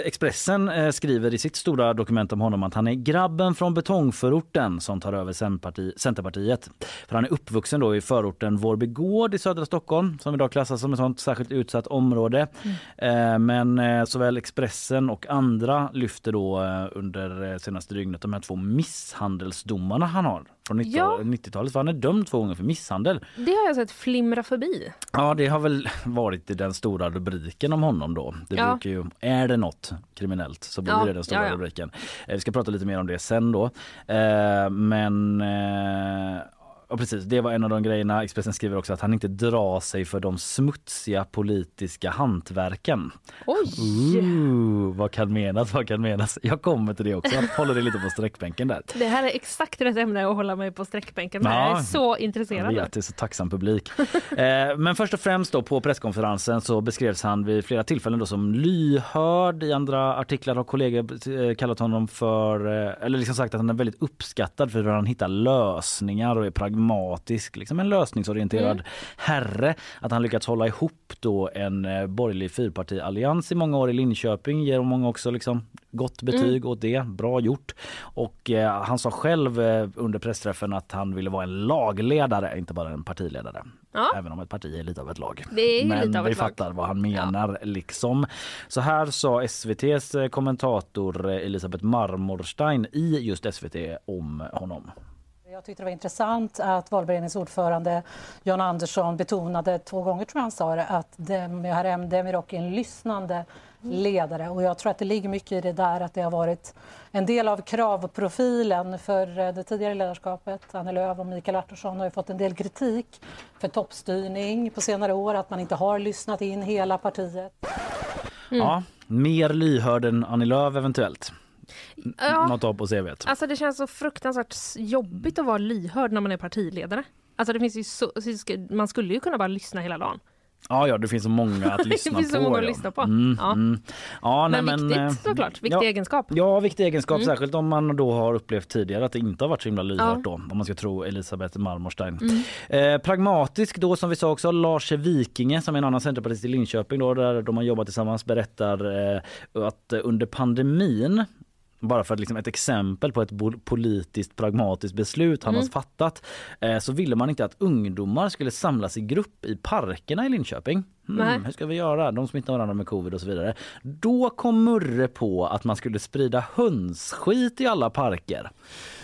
Expressen skriver i sitt stora dokument om honom att han är grabben från betongförorten som tar över Centerparti- Centerpartiet. För han är uppvuxen då i förorten Vårby gård i södra Stockholm som idag klassas som ett sånt särskilt utsatt område. Eh, Men såväl Expressen och andra lyfter då eh, under eh, senaste dygnet de här två misshandelsdomarna han har från 90 Ja. 90-talet. För han är dömd två gånger för misshandel. Det har jag sett flimra förbi. Ja, det har väl varit den stora rubriken om honom då. Det Ja. brukar ju, är det något kriminellt så blir Ja, det den stora ja, ja. rubriken. Eh, Vi ska prata lite mer om det sen då. Men Ja precis, det var en av de grejerna. Expressen skriver också att han inte drar sig för de smutsiga politiska hantverken. Oj! Ooh, vad kan menas? Vad kan menas? Jag kommer till det också. Jag håller det lite på sträckbänken där. Det här är exakt rätt ämne att hålla mig på sträckbänken med. Ja. Jag är så Jag intresserad. nu. vet, det är så tacksam publik. [laughs] eh, men först och främst då på presskonferensen så beskrevs han vid flera tillfällen då som lyhörd. I andra artiklar har kollegor eh, kallat honom för, eh, eller liksom sagt att han är väldigt uppskattad för hur han hittar lösningar och är pragmatisk, liksom en lösningsorienterad Mm. herre. Att han lyckats hålla ihop då en eh, borgerlig fyrpartiallians i många år i Linköping ger många också liksom gott betyg åt det. Bra gjort. Och eh, han sa själv eh, under pressträffen att han ville vara en lagledare, inte bara en partiledare. Ja. Även om ett parti är lite av ett lag. Det är Men lite av vi ett lag. fattar vad han menar liksom. Så här sa SVTs eh, kommentator eh, Elisabeth Marmorstein i just SVT om honom. Jag tyckte det var intressant att valberedningens ordförande Jan Andersson betonade två gånger tror jag han sa det, att Muharrem Demirok är en lyssnande ledare och jag tror att det ligger mycket i det där att det har varit en del av kravprofilen för eh, det tidigare ledarskapet. Annie Lööf och Mikael Artursson har ju fått en del kritik för toppstyrning på senare år, att man inte har lyssnat in hela partiet. Ja, mer lyhörd än Annie Lööf eventuellt. Ja. Något av på CVt. Alltså det känns så fruktansvärt jobbigt att vara lyhörd när man är partiledare. Alltså det finns så, man skulle ju kunna bara lyssna hela dagen. Ja, ja, det finns så många att [laughs] Det lyssna finns så på. många att ja. lyssna på. Mm, Ja. mm. Ja, nej, Men viktigt eh, såklart, viktig ja, egenskap. Ja, viktig egenskap, Mm. särskilt om man då har upplevt tidigare att det inte har varit så himla lyhört då, om man ska tro Elisabeth Marmorstein. Mm. Eh, pragmatisk då som vi sa också, Lars Vikinge som är en annan centerpartist i Linköping då, där de har jobbat tillsammans berättar eh, att under pandemin bara för att liksom ett exempel på ett politiskt pragmatiskt beslut han Mm. har fattat eh, så ville man inte att ungdomar skulle samlas i grupp i parkerna i Linköping. Hmm, hur ska vi göra? De smittar varandra med covid och så vidare. Då kom Murre på att man skulle sprida hönsskit i alla parker.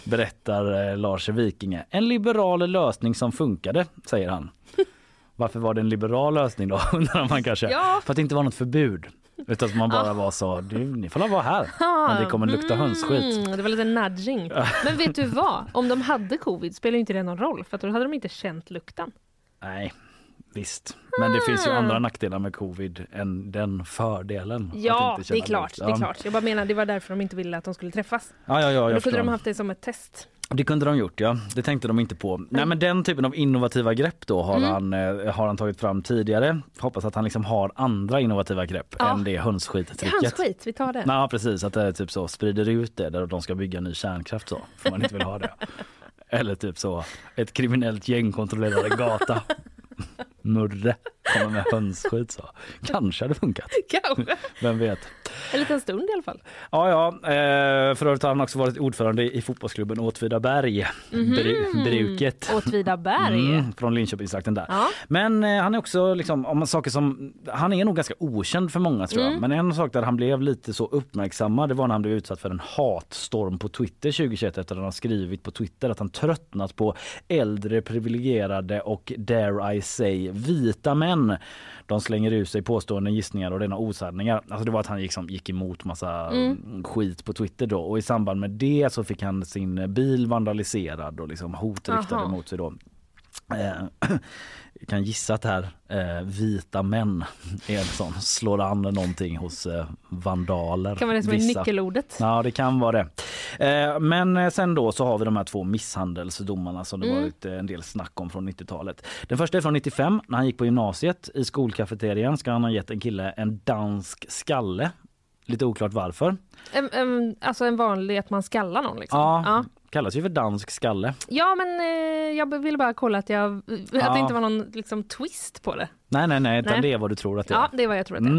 Berättar eh, Lars Vikinge. En liberal lösning som funkade, säger han. [laughs] Varför var det en liberal lösning då? [laughs] Undrar man kanske. Ja. För att det inte var något förbud. Utan att man bara var så, ni får vara här. Men det kommer lukta hönsskit. Mm, det var lite nudging. Men vet du vad? Om de hade covid spelar inte det någon roll för då hade de inte känt lukten. Nej, visst. Men det finns ju andra nackdelar med covid än den fördelen. Ja, det är klart. Det är klart. Jag bara menar det var därför de inte ville att de skulle träffas. Ja, ja, ja, då kunde de haft det som ett test. Det kunde de gjort ja, det tänkte de inte på. Nej men den typen av innovativa grepp då har, Mm. han, eh, har han tagit fram tidigare. Hoppas att han liksom har andra innovativa grepp Ja. än det hönsskittricket. Hönsskit, vi tar det. Ja precis, att det är typ så sprider ut det där de ska bygga ny kärnkraft så, för man inte vill ha det. [laughs] Eller typ så, ett kriminellt gäng kontrollerar en gata. [laughs] Murre kommer med hönsskit så. Kanske hade funkat, Kanske. vem vet. En liten stund i alla fall. Ja, ja. Eh, för övrigt har han också varit ordförande i fotbollsklubben Åtvidaberg. Bru- bruket. Åtvidaberg. Mm, från Linköpingstrakten där. Ja. Men eh, han är också liksom, om man saker som, han är nog ganska okänd för många tror jag. Mm. Men en sak där han blev lite så uppmärksammad det var när han blev utsatt för en hatstorm på Twitter 2021 efter att han har skrivit på Twitter att han tröttnat på äldre privilegierade och dare I say vita män. De slänger ut sig påståenden, gissningar och rena osanningar. Alltså det var att han liksom gick emot massa Mm. skit på Twitter då och i samband med det så fick han sin bil vandaliserad och liksom hot riktade mot sig då. Eh, jag [clears throat] kan gissa att det här eh, vita män [laughs] är en sån slår an någonting hos eh, vandaler. Kan vara det som är Vissa. nyckelordet. Ja det kan vara det. Eh, men eh, sen då så har vi de här två misshandelsdomarna som det Mm. varit eh, en del snack om från 90-talet. Den första är från 95 när han gick på gymnasiet. I skolkafeterian ska han ha gett en kille en dansk skalle. Lite oklart varför. En, en, alltså en vanlig att man skallar någon liksom. Ja, ja. Kallas ju för dansk skalle. Ja men eh, jag ville bara kolla att, jag, att Ja. det inte var någon liksom, twist på det. Nej nej nej, utan Nej. det är vad du tror att det är. Ja det är vad jag tror att det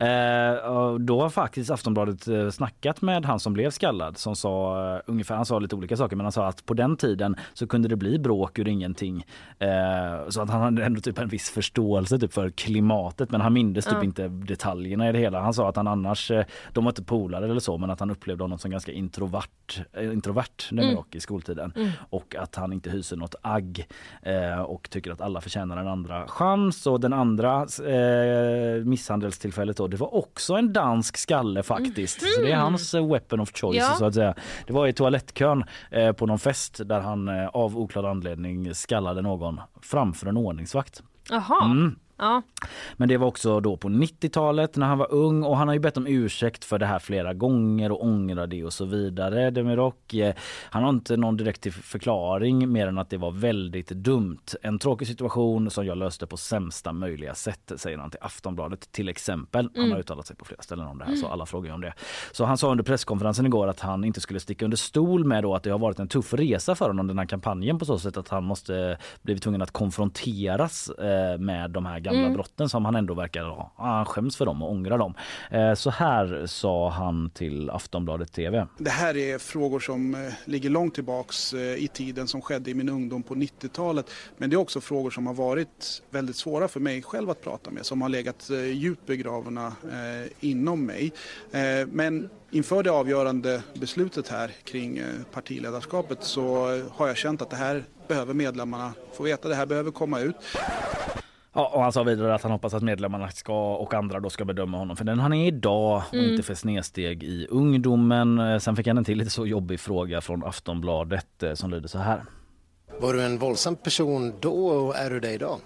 är. Mm. Eh, då har faktiskt Aftonbladet eh, snackat med han som blev skallad som sa eh, ungefär, han sa lite olika saker men han sa att på den tiden så kunde det bli bråk ur ingenting. Eh, så att han hade ändå typ en viss förståelse typ för klimatet men han mindes typ Ja. inte detaljerna i det hela. Han sa att han annars, eh, de var inte polare eller så men att han upplevde honom som ganska introvert, introvert Demirok i skoltiden Mm. och att han inte hyser något agg eh, och tycker att alla förtjänar en andra chans. Och den andra eh, misshandelstillfället då, det var också en dansk skalle faktiskt. Så det är hans eh, weapon of choice Ja. så att säga. Det var i toalettkön eh, på någon fest där han eh, av oklar anledning skallade någon framför en ordningsvakt. Jaha. Mm. Ja. Men det var också då på 90-talet när han var ung och han har ju bett om ursäkt för det här flera gånger och ångrar det och så vidare. Demirok, eh, han har inte någon direkt förklaring mer än att det var väldigt dumt. En tråkig situation som jag löste på sämsta möjliga sätt säger han till Aftonbladet till exempel. Han har Mm. uttalat sig på flera ställen om det här så alla frågar om det. Så han sa under presskonferensen igår att han inte skulle sticka under stol med då att det har varit en tuff resa för honom den här kampanjen på så sätt att han måste blivit tvungen att konfronteras eh, med de här gamla Mm. brotten som han ändå verkar ha. Han skäms för dem och ångrar dem. Eh, Så här sa han till Aftonbladet TV. Det här är frågor som eh, ligger långt tillbaks eh, i tiden som skedde i min ungdom på 90-talet. Men det är också frågor som har varit väldigt svåra för mig själv att prata med, som har legat djupt begravna inom mig. Men inför det avgörande beslutet här kring partiledarskapet så har jag känt att det här behöver medlemmarna få veta, det här behöver komma ut. Ja, och han sa vidare att han hoppas att medlemmarna ska och andra då ska bedöma honom för den han är idag och Mm. inte för snedsteg i ungdomen. Eh, Sen fick han en till lite så jobbig fråga från Aftonbladet eh, som lyder så här. Var du en våldsam person då och är du det idag?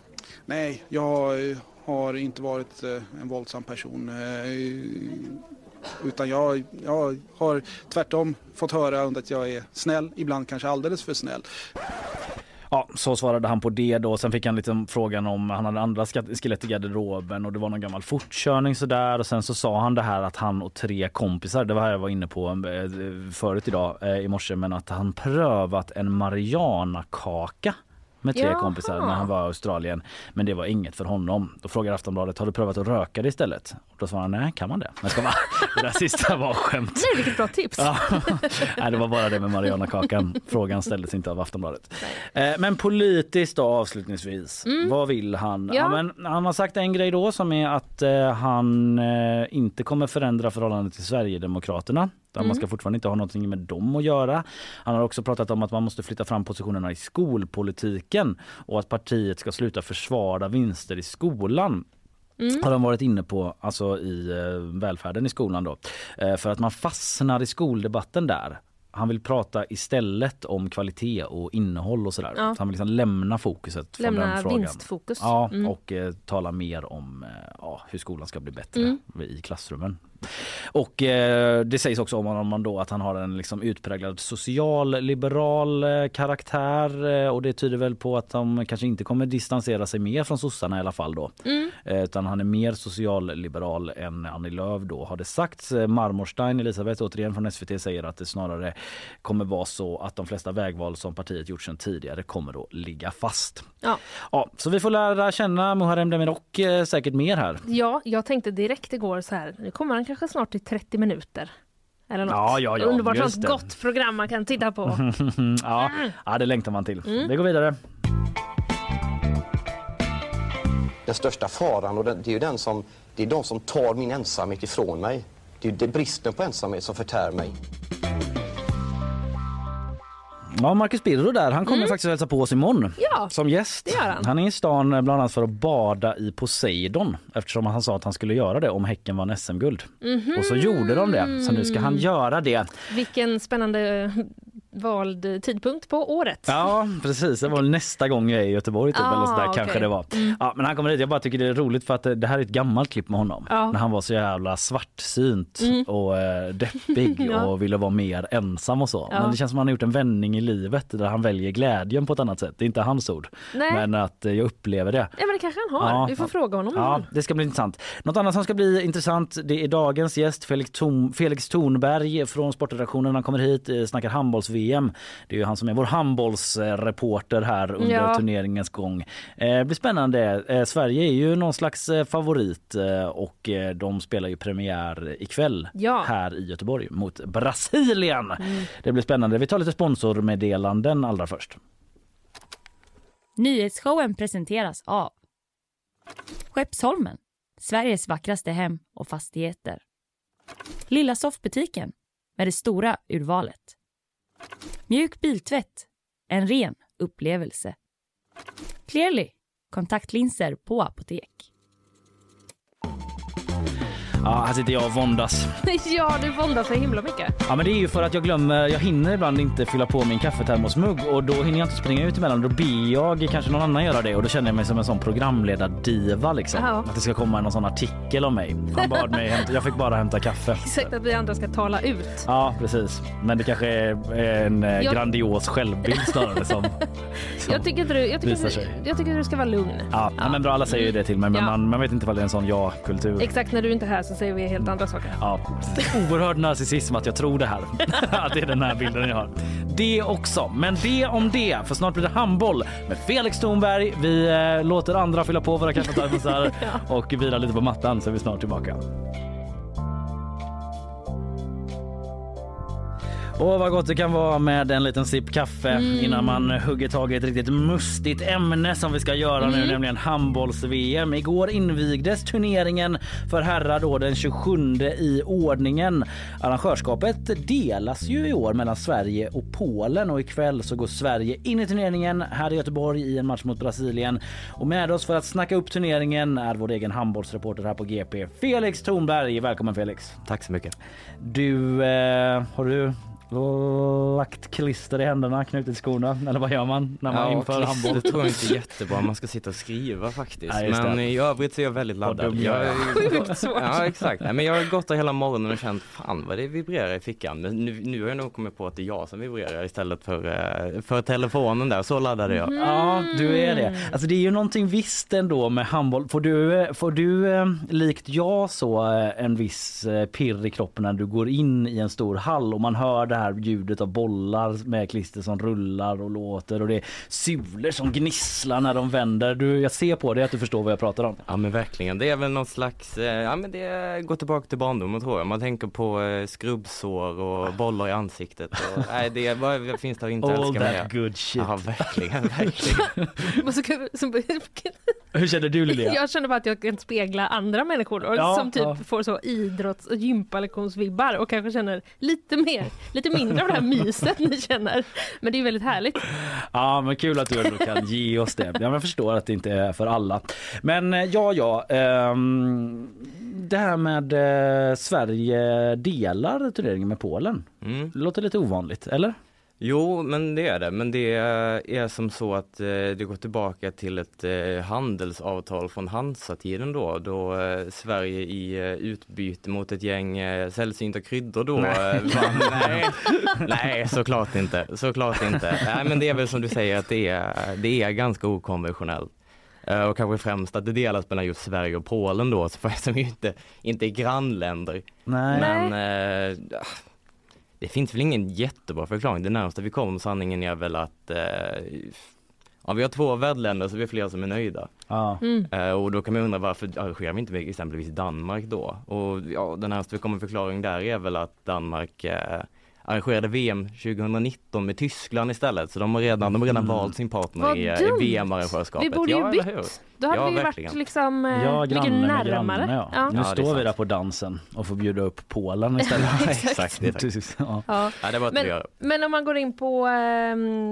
Nej, jag eh, har inte varit en våldsam person. Utan jag, jag har tvärtom fått höra att jag är snäll, ibland kanske alldeles för snäll. Ja, så svarade han på det då. Sen fick han lite frågan om han hade andra skelett i garderoben och det var någon gammal fortkörning sådär. Och sen så sa han det här att han och tre kompisar, det var här jag var inne på eh, förut idag eh, i morse, men att han prövat en Marianakaka med tre Jaha. kompisar när han var i Australien. Men det var inget för honom. Då frågade Aftonbladet, har du prövat att röka det istället? Och då sa han, nej kan man det? Men ska man, [laughs] det där sista var skämt. Nej vilket bra tips. Ja. [laughs] Nej, det var bara det med Mariana-kakan. Frågan ställdes inte av Aftonbladet. Eh, Men politiskt då avslutningsvis. Vad vill han? Mm. Ja. men han har sagt en grej då som är att eh, han eh, inte kommer förändra förhållandet till Sverigedemokraterna. Mm. Man ska fortfarande inte ha någonting med dem att göra. Han har också pratat om att man måste flytta fram positionerna i skolpolitiken och att partiet ska sluta försvara vinster i skolan Mm. har de varit inne på alltså i eh, välfärden i skolan då. Eh, för att man fastnar i skoldebatten där. Han vill prata istället om kvalitet och innehåll och sådär. Ja. Så han vill liksom lämna fokuset från Lämna den frågan. vinstfokus. Ja, Mm. och eh, tala mer om eh, ja, hur skolan ska bli bättre Mm. i klassrummen. Och eh, det sägs också om honom då att han har en liksom utpräglad socialliberal eh, karaktär eh, och det tyder väl på att de kanske inte kommer distansera sig mer från sossarna i alla fall då. Mm. Eh, utan han är mer socialliberal än Annie Lööf då har det sagts. Eh, Marmorstein, Elisabeth återigen från SVT säger att det snarare kommer vara så att de flesta vägval som partiet gjort sedan tidigare kommer att ligga fast. Ja. Ja, så vi får lära känna Muharrem Demirok säkert mer här. ja, jag tänkte direkt igår så här, nu kommer han kanske snart i 30 minuter. Eller något. Ja, ja, ja, Underbart sånt gott program man kan titta på. [laughs] ja, ja, det längtar man till. Vi går vidare. Den största faran och det, det är ju den som, det är de som tar min ensamhet ifrån mig. Det är bristen på ensamhet som förtär mig. Ja, Marcus Birro där, han kommer faktiskt att hälsa på oss imorgon Ja, som gäst. han. Han är i stan eh, bland annat för att bada i Poseidon eftersom han sa att han skulle göra det om Häcken vann SM-guld. Mhm. Och så gjorde de det, så nu ska han göra det. Vilken spännande vald tidpunkt på året. Ja precis, det var nästa gång jag är i Göteborg typ, Ah, eller sådär, okej. kanske det var. Mm. Ja, men han kommer hit, jag bara tycker det är roligt för att det här är ett gammalt klipp med honom. Ja. När han var så jävla svartsynt Mm. och eh, deppig [laughs] Ja. och ville vara mer ensam och så. Ja. Men det känns som att han har gjort en vändning i livet där han väljer glädjen på ett annat sätt. Det är inte hans ord. Nej. Men att eh, jag upplever det. Ja men det kanske han har. Ja. Vi får fråga honom. om Ja, det ska bli intressant. Något annat som ska bli intressant det är dagens gäst Felix, Felix Thornberg från Sportredaktionen. Han kommer hit, eh, snackar handbolls-VM. Det är ju han som är vår handbollsreporter här under Ja. turneringens gång. Eh, Det blir spännande. Eh, Sverige är ju någon slags eh, favorit och de spelar ju premiär ikväll Ja. här i Göteborg mot Brasilien. Mm. Det blir spännande. Vi tar lite sponsormeddelanden allra först. Nyhetsshowen presenteras av Skeppsholmen, Sveriges vackraste hem och fastigheter. Lilla soffbutiken med det stora urvalet. Mjuk biltvätt, en ren upplevelse. Clearly, kontaktlinser på apotek. Ja, här sitter jag och våndas. [laughs] ja, du våndar så himla mycket. Ja men det är ju för att jag glömmer, jag hinner ibland inte fylla på min kaffetermosmugg och då hinner jag inte springa ut emellan. Då ber jag kanske någon annan göra det och då känner jag mig som en sån programledardiva liksom. Ja. Att det ska komma någon sån artikel om mig. Han bad mig hämta, jag fick bara hämta kaffe. [laughs] Exakt att vi andra ska tala ut. Ja precis, men det kanske är en eh, Jag- grandios självbild snarare som, [laughs] som Jag tycker, du, jag, tycker, visar sig. jag tycker du ska vara lugn. Ja, ja. men bra alla säger ju det till mig men man, man vet inte vad det är en sån ja-kultur. Exakt när du inte är här så säger vi helt andra saker. Ja, oerhörd narcissism att jag tror det här. [laughs] att det är den här bilden jag har. Det också, men det om det. För snart blir det handboll med Felix Thornberg. Vi eh, låter andra fylla på våra kaffetermosar [laughs] och vila lite på mattan så är vi snart tillbaka. Och vad gott det kan vara med en liten sipp kaffe Mm. innan man hugger tag i ett riktigt mustigt ämne som vi ska göra nu, Mm. nämligen handbolls-VM. Igår invigdes turneringen för herrar då den 27 i ordningen. Arrangörskapet delas ju i år mellan Sverige och Polen och ikväll så går Sverige in i turneringen här i Göteborg i en match mot Brasilien. Och med oss för att snacka upp turneringen är vår egen handbollsreporter här på GP, Felix Thornberg. Välkommen Felix! Tack så mycket. Du, eh, har du lagt klister i händerna, knutit skorna eller vad gör man när man inför klister handboll? tror jag inte är [laughs] jättebra. Man ska sitta och skriva faktiskt. Ja, just men det. i övrigt så är jag väldigt laddad. jag [laughs] är. Sjukt svårt. Ja exakt. Nej, men jag har gått där hela morgonen och känt fan vad det vibrerar i fickan. Men nu, nu har jag nog kommit på att det är jag som vibrerar istället för, eh, för telefonen där. Så laddade jag. Ja, du är det. Alltså det är ju någonting visst ändå med handboll. Får du, får du eh, likt jag så eh, en viss eh, pirr i kroppen när du går in i en stor hall och man hör det här ljudet av bollar med klister som rullar och låter och det är sulor som gnisslar när de vänder. Du, jag ser på dig att du förstår vad jag pratar om. Ja men verkligen, det är väl något slags, eh, ja men det går tillbaka till barndomen tror jag. Man tänker på eh, skrubbsår och bollar i ansiktet. Och, [laughs] nej det, vad finns det att inte All älska that good shit. Ja verkligen, verkligen. [laughs] [laughs] Hur känner du Lilia? Jag känner bara att jag kan spegla andra människor och Ja, som typ ja. får så idrotts och gympalektionsvibbar och kanske känner lite mer, lite mindre av det här myset ni känner. Men det är ju väldigt härligt. Ja men kul att du ändå kan ge oss det. Ja, men jag förstår att det inte är för alla. Men eh, ja ja. ehm, det här med eh, Sverige delar turneringen med Polen. Mm. Det låter lite ovanligt, eller? Jo, men det är det. Men det är som så att eh, det går tillbaka till ett eh, handelsavtal från Hansa-tiden då, då eh, Sverige i utbyte mot ett gäng sällsynta kryddor då Nej. vann. [laughs] Nej. Nej, såklart inte. Såklart inte. Nej, men det är väl som du säger att det är, det är ganska okonventionellt. Och kanske främst att det delas mellan just Sverige och Polen då, som ju inte, inte är grannländer. Nej. Men ja, det finns väl ingen jättebra förklaring. Det närmaste vi kommer sanningen är väl att eh, ja, vi har två värdländer så vi är fler som är nöjda. Ja. Mm. Eh, och då kan man undra varför arrangerar vi inte med exempelvis Danmark då? Och ja, den närmaste vi kommer förklaring där är väl att Danmark eh, arrangerade VM 2019 med Tyskland istället. Så de har redan, de har redan Mm. valt sin partner Vad i, eh, i VM-arrangörskapet. Vi borde ju ja, bytt. Då hade ja, vi ju verkligen. varit liksom eh, Ja, med närmare. granne, ja. Ja. Nu står vi där på dansen och får bjuda upp Polen [laughs] istället. Exakt. [laughs] Ja. Det var Men, men om man går in på, ehm,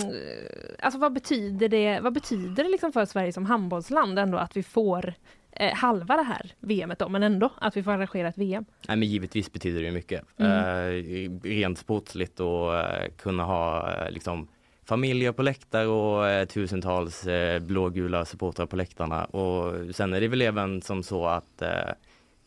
alltså vad betyder det, vad betyder det liksom för Sverige som handbollsland ändå att vi får eh, halva det här VMet då, men ändå att vi får arrangera ett VM. Nej, men givetvis betyder det mycket. Mm. Eh, rent sportsligt och eh, kunna ha eh, liksom familjer på läktare och eh, tusentals eh, blågula supportrar på läktarna. Och sen är det väl även som så att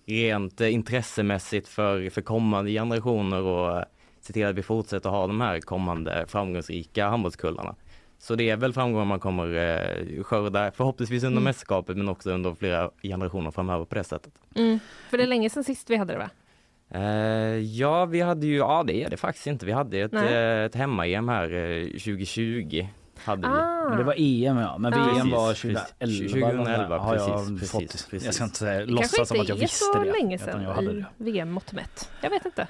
rent intressemässigt för, för kommande generationer och se till att vi fortsätter ha de här kommande framgångsrika handbollskullarna. Så det är väl framgångar man kommer eh, skörda förhoppningsvis under Mm. mästerskapet men också under flera generationer framöver på det sättet. Mm. För det är länge sedan sist vi hade det va? Eh, ja, vi hade ju, ja det är det faktiskt inte. Vi hade ett, eh, ett hemma-EM här eh, 2020. Hade vi. Ah. Men det var EM ja, men Ja. VM var Precis, 2011. 2011, har jag precis, fått. precis, Jag precis. ska inte låtsas kanske som att jag inte är visste så det. länge utan jag hade sedan det. i VM-mått mätt. Jag vet inte.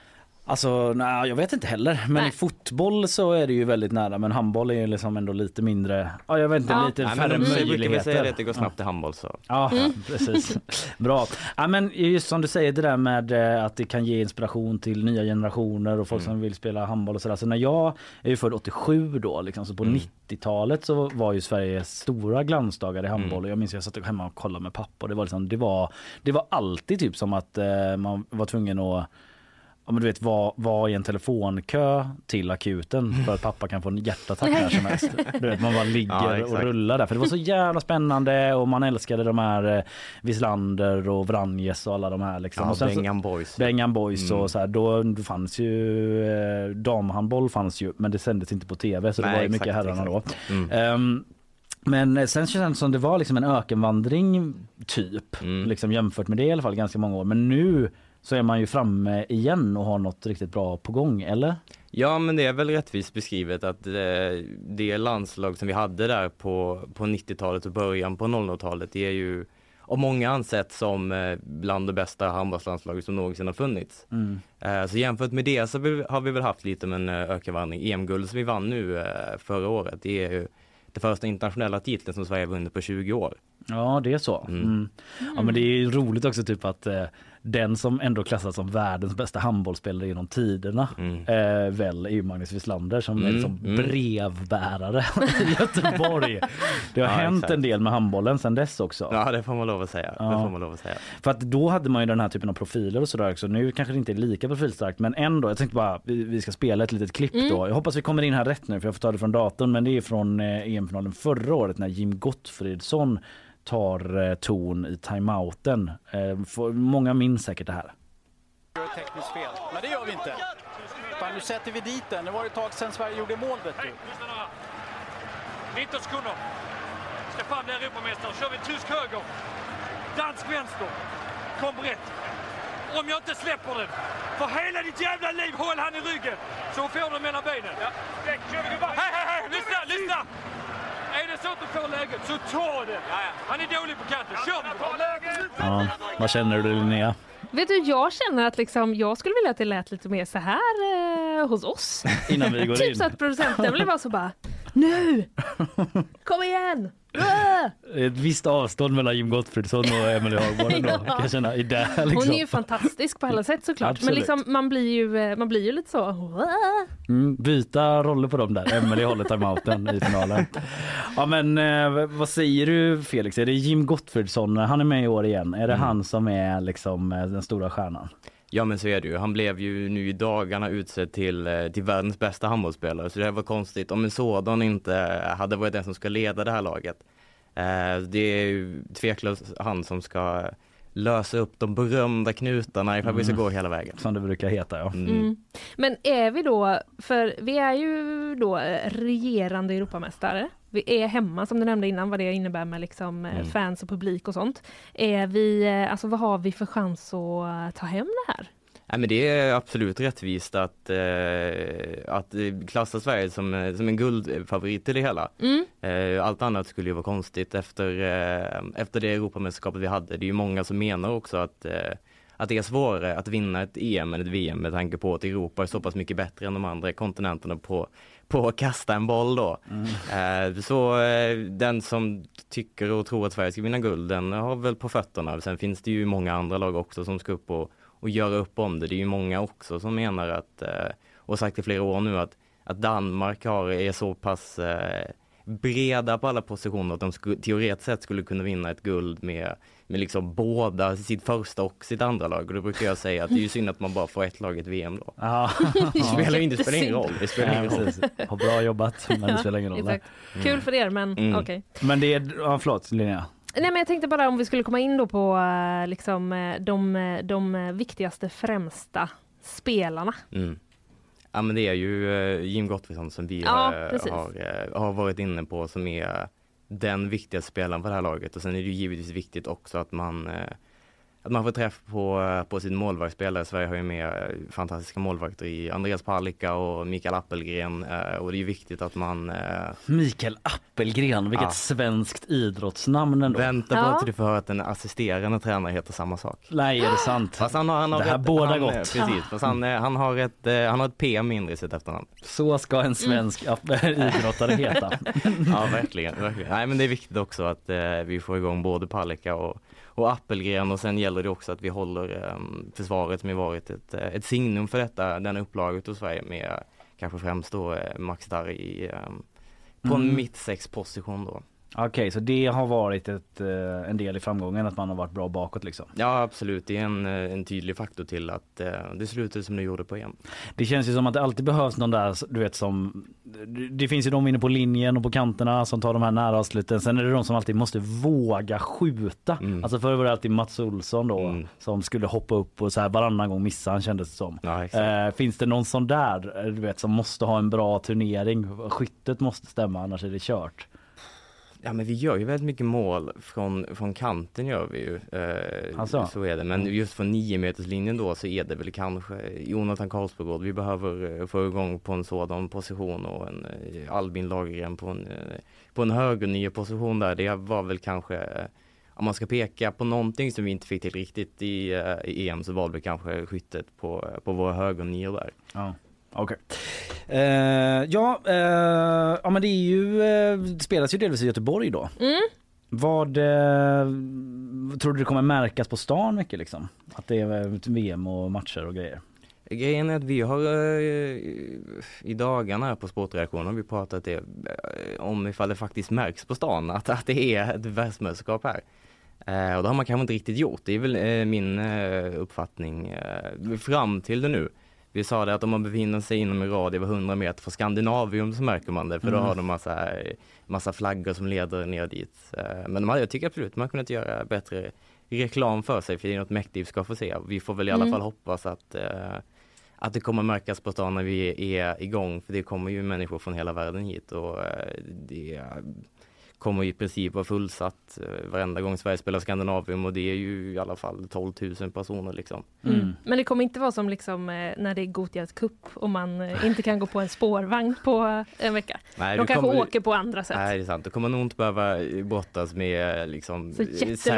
Alltså, nej, jag vet inte heller. Men Nej. i fotboll så är det ju väldigt nära. Men handboll är ju liksom ändå lite mindre, ja jag vet inte, Ja. lite Nej, färre men de brukar möjligheter. säga det att det går Ja. snabbt i handboll så. Ja, Mm. [laughs] precis. Bra. Ja, men just som du säger det där med eh, att det kan ge inspiration till nya generationer och folk Mm. som vill spela handboll och sådär. Så när jag är ju född 87 då, liksom, så på Mm. 90-talet så var ju Sverige stora glansdagar i handboll. Mm. Och jag minns att jag satt hemma och kollade med pappa och det var liksom, det var, det var alltid typ som att eh, man var tvungen att Ja, men du vet vara var i en telefonkö till akuten för att pappa kan få en hjärtattack när som helst. Du vet, man bara [laughs] ligger Ja, och rullar där. För det var så jävla spännande och man älskade de här eh, Wislander och Vranjes och alla de här. Liksom. Ja, och Bengan Boys. Bengan Boys Mm. och så här, då, då fanns ju eh, damhandboll fanns ju men det sändes inte på tv så det Nej, var ju exakt, mycket herrarna då. exakt. Mm. Ehm, men sen känns det som det var liksom en ökenvandring typ Mm. liksom jämfört med det i alla fall ganska många år. Men nu så är man ju framme igen och har något riktigt bra på gång eller? Ja men det är väl rättvist beskrivet att eh, det landslag som vi hade där på, på 90-talet och början på 00-talet det är ju av många ansett som eh, bland de bästa handbollslandslag som någonsin har funnits. Mm. Eh, Så jämfört med det så har vi- väl haft lite av en ökenvandring. EM-guld som vi vann nu förra året, det är ju det första internationella titeln som Sverige vunnit på 20 år. Ja det är så. Mm. Mm. Ja men det är ju roligt också typ att den som ändå klassas som världens bästa handbollsspelare genom tiderna Mm. eh, väl är ju Magnus Wislander som är Mm, liksom mm. brevbärare [laughs] i Göteborg. Det har Ja, hänt exakt. en del med handbollen sedan dess också. Ja det får man lov att säga. Det Ja. får man lov att säga. För att då hade man ju den här typen av profiler och sådär också. Nu kanske det inte är lika profilstarkt men ändå. Jag tänkte bara vi, vi ska spela ett litet klipp Mm. då. Jag hoppas vi kommer in här rätt nu för jag får ta det från datorn men det är från eh, EM-finalen förra året när Jim Gottfridsson tar eh, ton i timeouten. Eh, många minns säkert det här. gör ett tekniskt fel. Men det gör vi inte. Fan, nu sätter vi dit den. Det var ett tag sedan Sverige gjorde mål vet du. 19 sekunder. Ska fram bli Europamästare. Kör vi tysk höger. Dansk vänster. Kom rätt. Om jag inte släpper den. För hela ditt jävla liv, håll han i ryggen. Så får du mellan benen. Ja. Vi. Hej, hej, hej! Lyssna, lyssna! Är det så att du får läget, så ta det. Han är dålig på kanten. Kör! Ja, vad känner du Linnea? Vet du, jag känner att liksom, jag skulle vilja att det lät lite mer så här eh, hos oss. Innan vi går typ in. så att producenten blev bara så bara, nu! Kom igen! Ah! Ett visst avstånd mellan Jim Gottfridsson och Emelie Hagborg ändå, [laughs] Ja. kan jag känna i det liksom. Hon är ju fantastisk på alla sätt såklart. Absolut. Men liksom, man, blir ju, eh, man blir ju lite så! Mm, byta roller på dem där. Emelie håller timeouten i finalen. Ja men eh, vad säger du Felix? Är det Jim Gottfridsson? Han är med i år igen. Är det Mm. han som är liksom eh, den stora stjärnan? Ja men så är det ju. Han blev ju nu i dagarna utsedd till, eh, till världens bästa handbollsspelare så det var konstigt om en sådan inte hade varit den som ska leda det här laget. Eh, det är ju tveklöst han som ska lösa upp de berömda knutarna ifall vi ska Mm. gå hela vägen. Som det brukar heta ja. Mm. Men är vi då, för vi är ju då eh, regerande Europamästare. Vi är hemma som du nämnde innan vad det innebär med liksom eh, Mm. fans och publik och sånt. Är vi, eh, alltså vad har vi för chans att ta hem det här? Nej, men det är absolut rättvist att, eh, att klassa Sverige som, eh, som en guldfavorit i det hela. Mm. Eh, allt annat skulle ju vara konstigt efter, eh, efter det Europamästerskapet vi hade. Det är ju många som menar också att, eh, att det är svårare att vinna ett EM än ett VM med tanke på att Europa är så pass mycket bättre än de andra kontinenterna på, på att kasta en boll då. Eh, så eh, den som tycker och tror att Sverige ska vinna guld, den har väl på fötterna. Sen finns det ju många andra lag också som ska upp och, och göra upp om det. Det är ju många också som menar att, eh, och sagt i flera år nu att, att Danmark har, är så pass eh, breda på alla positioner att de skulle, teoretiskt sett skulle kunna vinna ett guld med, med liksom båda sitt första och sitt andra lag. Och då brukar jag säga att det är ju synd att man bara får ett lag i ett VM då. Ja. [laughs] Det spelar inte, ingen roll. Det spelar ingen roll. Har bra jobbat men det spelar ingen roll. Kul för er men Mm. okej. Men det är, ja, förlåt Linnea. Nej men jag tänkte bara om vi skulle komma in då på eh, liksom eh, de, eh, de viktigaste främsta spelarna. Mm. Ja men det är ju Jim Gottfridsson som vi Ja, har, har varit inne på som är den viktiga spelaren för det här laget och sen är det ju givetvis viktigt också att man att man får träff på, på sin målvaktsspelare. Sverige har ju med eh, fantastiska målvakter i Andreas Palicka och Mikael Appelgren eh, och det är ju viktigt att man eh, Mikael Appelgren, vilket Ja. svenskt idrottsnamn ändå. väntar på Ja. att du får höra att den assisterande tränare heter samma sak. Nej, är det sant? Fast han har, han har Det här ett- bådar han, gott. Precis, fast han, han, har ett, han har ett P mindre i sitt efternamn. Så ska en svensk mm. [laughs] idrottare heta. [laughs] Ja verkligen, verkligen. Nej men det är viktigt också att eh, vi får igång både Palicka och, och Appelgren och sen gäller det också att vi håller eh, försvaret som har varit ett, eh, ett signum för detta, den upplaget hos Sverige med kanske främst då eh, Max Darr i, eh, på en Mm. mittsexposition då. Okej, så det har varit ett, eh, en del i framgången att man har varit bra bakåt liksom. Ja absolut, det är en, eh, en tydlig faktor till att eh, det slutade som det gjorde på EM. Det känns ju som att det alltid behövs någon där, du vet som, det finns ju de inne på linjen och på kanterna som tar de här nära avsluten. Sen är det de som alltid måste våga skjuta. Mm. Alltså förr var det alltid Mats Olsson då som skulle hoppa upp och så här varannan gång missa han kändes det som. Ja. Eh, finns det någon sån där, du vet, som måste ha en bra turnering? Skyttet måste stämma annars är det kört. Ja men vi gör ju väldigt mycket mål från, från kanten gör vi ju. Eh, Alltså? Så är det. Men just från 9 meterslinjen då så är det väl kanske Jonathan Karlsbogård. Vi behöver eh, få igång på en sådan position och en eh, Albin Lagergren på en, eh, på en höger position där. Det var väl kanske om man ska peka på någonting som vi inte fick till riktigt i, i EM så var det kanske skyttet på, på våra högernior där. Ja. Okej. Eh, ja, eh, ja, men det är ju, eh, det spelas ju delvis i Göteborg då. Mm. Vad eh, tror du det kommer märkas på stan mycket liksom? Att det är eh, VM och matcher och grejer? Grejen är att vi har eh, i dagarna på sportreaktionen vi pratat det, om ifall det faktiskt märks på stan att, att det är ett världsmästerskap här. Och det har man kanske inte riktigt gjort. Det är väl min uppfattning fram till det nu. Vi sa det att om man befinner sig inom en radie av 100 meter från Skandinavium så märker man det för då Mm. har de massa, massa flaggor som leder ner dit. Eh, men de hade, jag tycker absolut man kunnat göra bättre reklam för sig för det är något mäktigt vi ska få se. Vi får väl i alla Mm. fall hoppas att eh, att det kommer märkas på stan när vi är igång för det kommer ju människor från hela världen hit och eh, det kommer i princip vara fullsatt eh, varenda gång Sverige spelar Skandinavium och det är ju i alla fall 12 000 personer liksom. Mm. Men det kommer inte vara som liksom, eh, när det är Gotias cup och man eh, inte kan gå på en spårvagn på en vecka. Nej, De du kanske kommer- åker på andra sätt. Nej det är sant, då kommer nog inte behöva brottas med liksom serbiska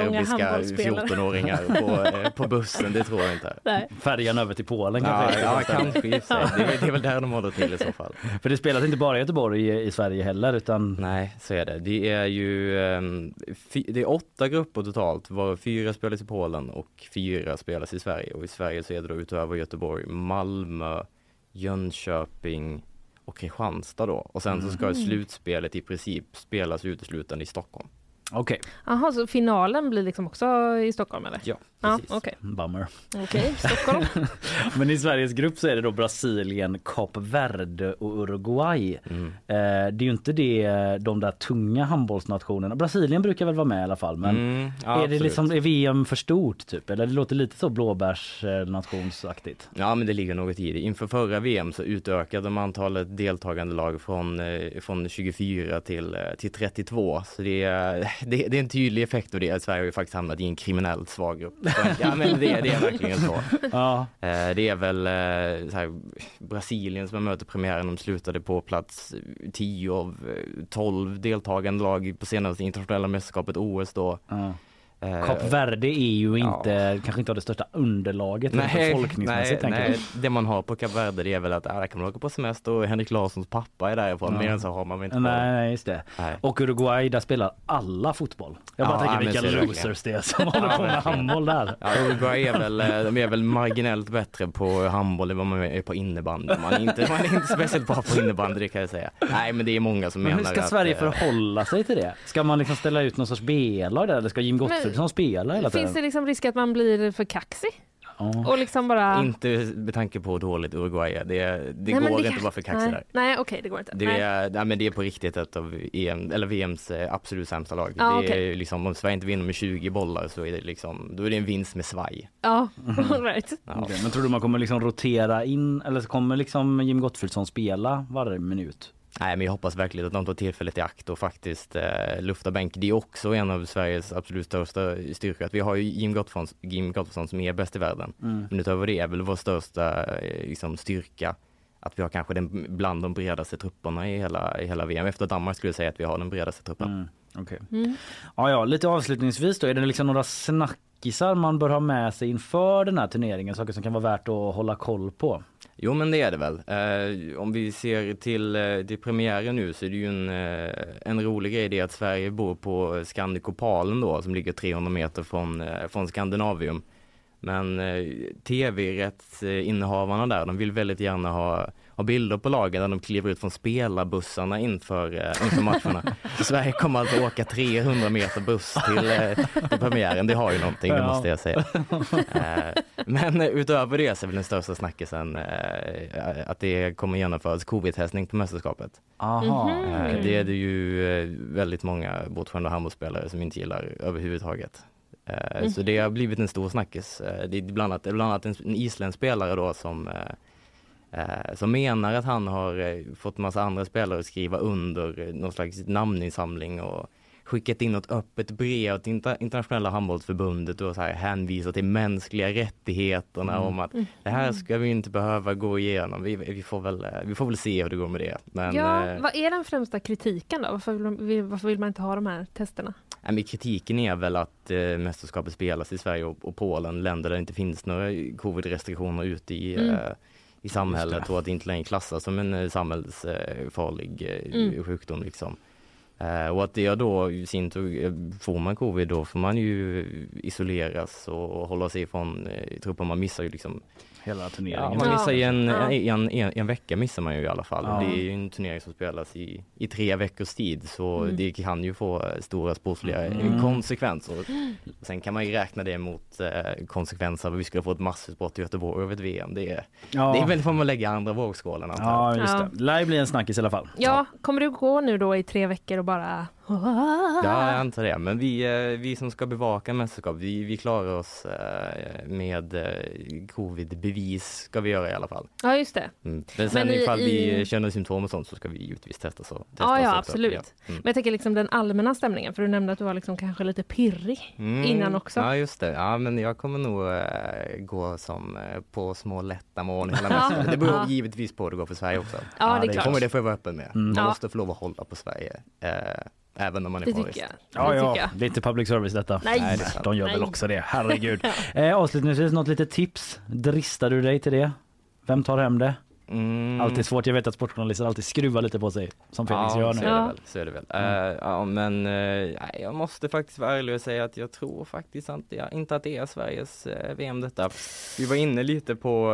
handbollsspelare. 14-åringar på, på bussen, det tror jag inte. Nej. Färjan över till Polen Ja, kanske? ja kanske för sig. Det, är- det är väl där de håller till i så fall. För det spelas inte bara i Göteborg i, i Sverige heller utan Nej, så är det. Det är ju ehm, det är åtta grupper totalt, varav fyra spelas i Polen och fyra spelas i Sverige. Och i Sverige så är det då utöver Göteborg, Malmö, Jönköping och Kristianstad då. Och sen så ska Mm. slutspelet i princip spelas uteslutande i Stockholm. Okej. Jaha, så finalen blir liksom också i Stockholm eller? Ja, Ja, precis. okej. Bummer. Okej, Stockholm. [laughs] Men i Sveriges grupp så är det då Brasilien, Kap Verde och Uruguay. Mm. Eh, det är ju inte det, de där tunga handbollsnationerna. Brasilien brukar väl vara med i alla fall men Mm, ja, är det liksom, är VM för stort typ? Eller det låter lite så blåbärsnationsaktigt. Ja men det ligger något i det. Inför förra VM så utökade de antalet deltagande lag från, eh, från 24 till, eh, till 32. Så det är, det, det är en tydlig effekt av det. Sverige har ju faktiskt hamnat i en kriminellt svag grupp. Ja men det, det är verkligen så. [laughs] Ja. Eh, Det är väl eh, här, Brasilien som jag möter premiären, de slutade på plats 10 av eh, 12 deltagande lag på senaste internationella mästerskapet OS då. Ja. Eh, Kap Verde är ju inte, kanske inte har det största underlaget Nej, befolkningsmässigt. nej, nej. det man har på Kap Verde det är väl att ah, där kan man åka på semester och Henrik Larssons pappa är därifrån. Ja. Mer än så har man inte Nej, nej, just det. Nej. Och Uruguay, där spelar alla fotboll. Jag bara Ja, tänker vilka losers det är som [laughs] håller Ja, på med handboll där. Ja, Uruguay är väl, eh, de är väl marginellt bättre på handboll än vad man är på innebandy. Man är inte, man är inte speciellt bra på innebandy det kan jag säga. Nej men det är många som Men menar hur ska att, Sverige eh, förhålla sig till det? Ska man liksom ställa ut någon sorts B-lag där eller ska Jim Gottfridsson spela hela tiden? Finns det liksom risk att man blir för kaxig? Och liksom bara... Inte med tanke på hur dåligt Uruguay är. Det, det Nej, går det inte kanske- bara för kaxig där. Nej, okej, det går inte. Det Nej. är, nej, men det är på riktigt ett av EM, eller VMs eh, absolut sämsta lag. Ja, det är liksom, om Sverige inte vinner med 20 bollar så är det liksom, då är det en vinst med svaj. Ja, all [laughs] right. Ja. Okej, men tror du man kommer liksom rotera in eller så kommer liksom Jim Gottfridsson spela varje minut? Nej men jag hoppas verkligen att de tar tillfället i akt och faktiskt eh, lufta bänk. Det är också en av Sveriges absolut största styrkor. Att vi har ju Jim Gottfridsson, Jim Gottfridsson som är bäst i världen. Mm. Men utöver det är väl vår största eh, liksom, styrka att vi har kanske den bland de bredaste trupperna i hela, i hela VM. Efter Danmark skulle jag säga att vi har den bredaste truppen. Mm. Okej. Mm. Ja, ja, lite avslutningsvis då, är det liksom några snackisar man bör ha med sig inför den här turneringen? Saker som kan vara värt att hålla koll på? Jo men det är det väl. Eh, om vi ser till, eh, till premiären nu så är det ju en, eh, en rolig grej det att Sverige bor på Skandikopalen då som ligger 300 meter från, eh, från Skandinavium. Men eh, tv-rättsinnehavarna där, de vill väldigt gärna ha, ha bilder på lagen där de kliver ut från spelarbussarna inför, eh, inför matcherna. Så [laughs] Sverige kommer alltså åka 300 meter buss till, eh, till premiären. Det har ju någonting, det måste jag säga. Eh, men utöver det så är väl den största snackisen eh, att det kommer genomföras covid-testning på mästerskapet. Aha. Eh, det är det ju eh, väldigt många bortskämda handbollsspelare som inte gillar överhuvudtaget. Eh, Så det har blivit en stor snackis. Det är bland annat, bland annat en, isländsk spelare då som som menar att han har eh, fått massa andra spelare att skriva under eh, någon slags namninsamling och skickat in något öppet brev till inter- internationella handbollsförbundet och så här hänvisar till mänskliga rättigheterna Mm. om att det här ska vi inte behöva gå igenom. Vi, vi, får, väl, eh, vi får väl se hur det går med det. Men, ja, eh, vad är den främsta kritiken då? Varför vill, varför vill man inte ha de här testerna? Men kritiken är väl att eh, mästerskapet spelas i Sverige och, och Polen, länder där det inte finns några covid-restriktioner ute i, Mm. eh, i samhället och att det inte längre klassas som en eh, samhällsfarlig eh, Mm. sjukdom. Liksom. Eh, och att det då i sin tur, får man covid då får man ju isoleras och, hålla sig ifrån trupper. Man missar ju liksom Hela Ja, turneringen. man missar ju en, Ja. en, en, en vecka missar man ju i alla fall. Ja. Det är ju en turnering som spelas i, i tre veckors tid så Mm. det kan ju få eh, stora sportsliga eh, Mm. konsekvenser. Sen kan man ju räkna det mot eh, konsekvenser vi skulle få ett massutbrott i Göteborg över ett VM. Det är, Ja. det är väl vad man lägger i andra vågskålen antar jag. Ja, just Ja. det. Lär bli en snackis i alla fall. Ja, kommer du gå nu då i tre veckor och bara... Ja, jag antar det. Men vi, eh, vi som ska bevaka mästerskap, vi, vi klarar oss eh, med eh, covid-bevis ska vi göra i alla fall. Ja, just det. Mm. Men sen Men i- ifall vi i- känner symptom och sånt så ska vi givetvis testa så. Testa Ja, ja, absolut. Ja. Mm. Men jag tänker liksom den allmänna stämningen, för du nämnde att du var liksom kanske lite pirrig Mm. innan också. Ja just det, ja men jag kommer nog eh, gå som eh, på små lätta moln hela Ja. [laughs] mästerskapet. Det beror Ja. givetvis på hur det går för Sverige också. Ja, det är klart. Kommer det får jag vara öppen med. Mm. Man Ja. måste få lov att hålla på Sverige. Eh, även om man är Det tycker jag. Ja, det ja, tycker jag. det är inte public service detta. Nej. Nej, det. De gör väl Nej. också det, herregud. [laughs] eh, avslutningsvis något litet tips. Dristar du dig till det? Vem tar hem det? Mm. Alltid svårt, jag vet att sportjournalister alltid skruvar lite på sig som Felix ja, gör så nu. är det Ja. väl. Så är det väl. Mm. Eh, ja, men nej, jag måste faktiskt vara ärlig och säga att jag tror faktiskt inte, ja, inte att det är Sveriges eh, VM detta. Vi var inne lite på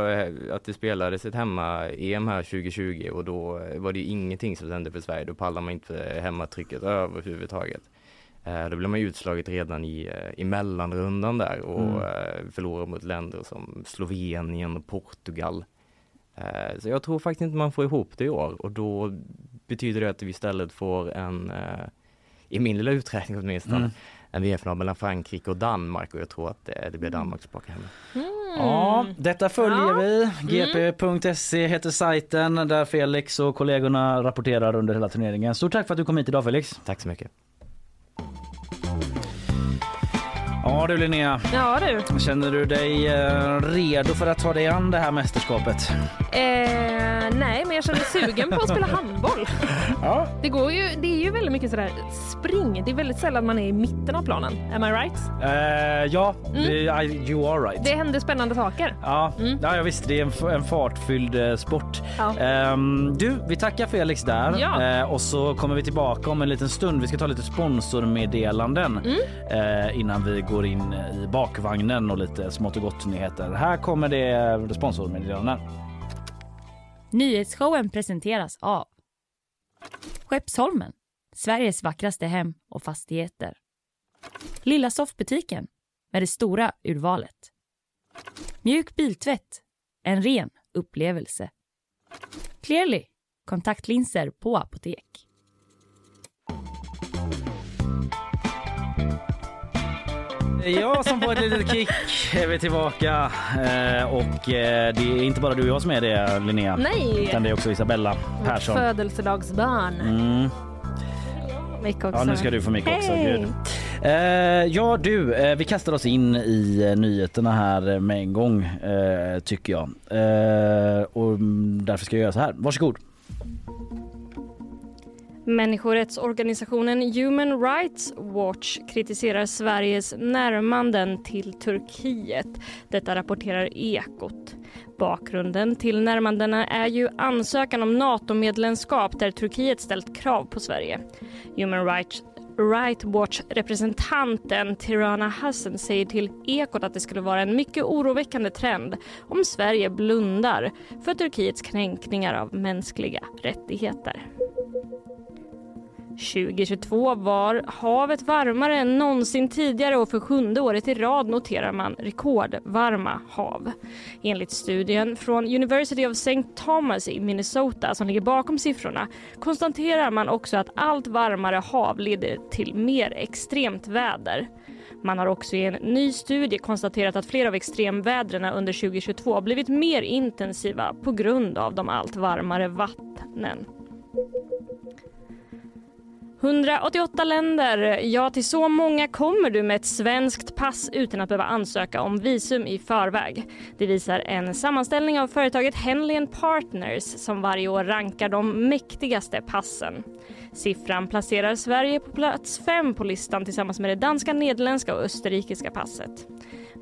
att det spelades ett hemma-EM här 2020 och då var det ju ingenting som hände för Sverige. Då pallar man inte hemmatrycket överhuvudtaget. Då blev man ju utslaget redan i, i mellanrundan där och Mm. förlorade mot länder som Slovenien och Portugal. Eh, Så jag tror faktiskt inte man får ihop det i år och då betyder det att vi istället får en, eh, i min lilla uträkning åtminstone, Mm. en VM-final mellan Frankrike och Danmark och jag tror att det, det blir Danmark som plockar hem det. Mm. Ja, detta följer Ja. vi. gp.se heter sajten där Felix och kollegorna rapporterar under hela turneringen. Stort tack för att du kom hit idag Felix. Tack så mycket. Ja du Linnea, Ja du. känner du dig eh, redo för att ta dig an det här mästerskapet? Eh, nej, men jag känner sugen på att spela handboll. [laughs] Ja. Det, går ju, det är ju väldigt mycket sådär spring. Det är väldigt sällan man är i mitten av planen. Am I right? Eh, ja, det- I- you are right. Det händer spännande saker. Ja, ja, jag visste det är en, en fartfylld eh, sport. Ja. Ehm, du, vi tackar Felix där Ja. Eh, och så kommer vi tillbaka om en liten stund. Vi ska ta lite sponsormeddelanden eh, innan vi går går in i bakvagnen och lite smått och gott nyheter. Här kommer det sponsormeddelanden. Nyhetsshowen presenteras av Skeppsholmen, Sveriges vackraste hem och fastigheter. Lilla soffbutiken med det stora urvalet. Mjuk biltvätt, en ren upplevelse. Clearly, kontaktlinser på apotek. Jag som får ett litet kick är vi tillbaka eh, och eh, det är inte bara du och jag som är det Linnea. Nej. Utan det är också Isabella Vårt Persson. födelsedagsbarn. Mm. Också. Ja, nu ska du få mick också. Gud. Eh, ja du, eh, vi kastar oss in i eh, nyheterna här med en gång eh, tycker jag. Och mm, därför ska jag göra så här. Varsågod. Människorättsorganisationen Human Rights Watch kritiserar Sveriges närmanden till Turkiet. Detta rapporterar Ekot. Bakgrunden till närmandena är ju ansökan om NATO-medlemskap där Turkiet ställt krav på Sverige. Human Rights Right Watch-representanten Tirana Hassan säger till Ekot att det skulle vara en mycket oroväckande trend om Sverige blundar för Turkiets kränkningar av mänskliga rättigheter. 2022 var havet varmare än någonsin tidigare och för sjunde året i rad noterar man rekordvarma hav. Enligt studien från University of St. Thomas i Minnesota som ligger bakom siffrorna konstaterar man också att allt varmare hav leder till mer extremt väder. Man har också i en ny studie konstaterat att flera av extremvädren under 2022 har blivit mer intensiva på grund av de allt varmare vattnen. 188 länder. Ja, till så många kommer du med ett svenskt pass utan att behöva ansöka om visum i förväg. Det visar en sammanställning av företaget Henley Partners som varje år rankar de mäktigaste passen. Siffran placerar Sverige på plats fem på listan tillsammans med det danska, nederländska och österrikiska passet.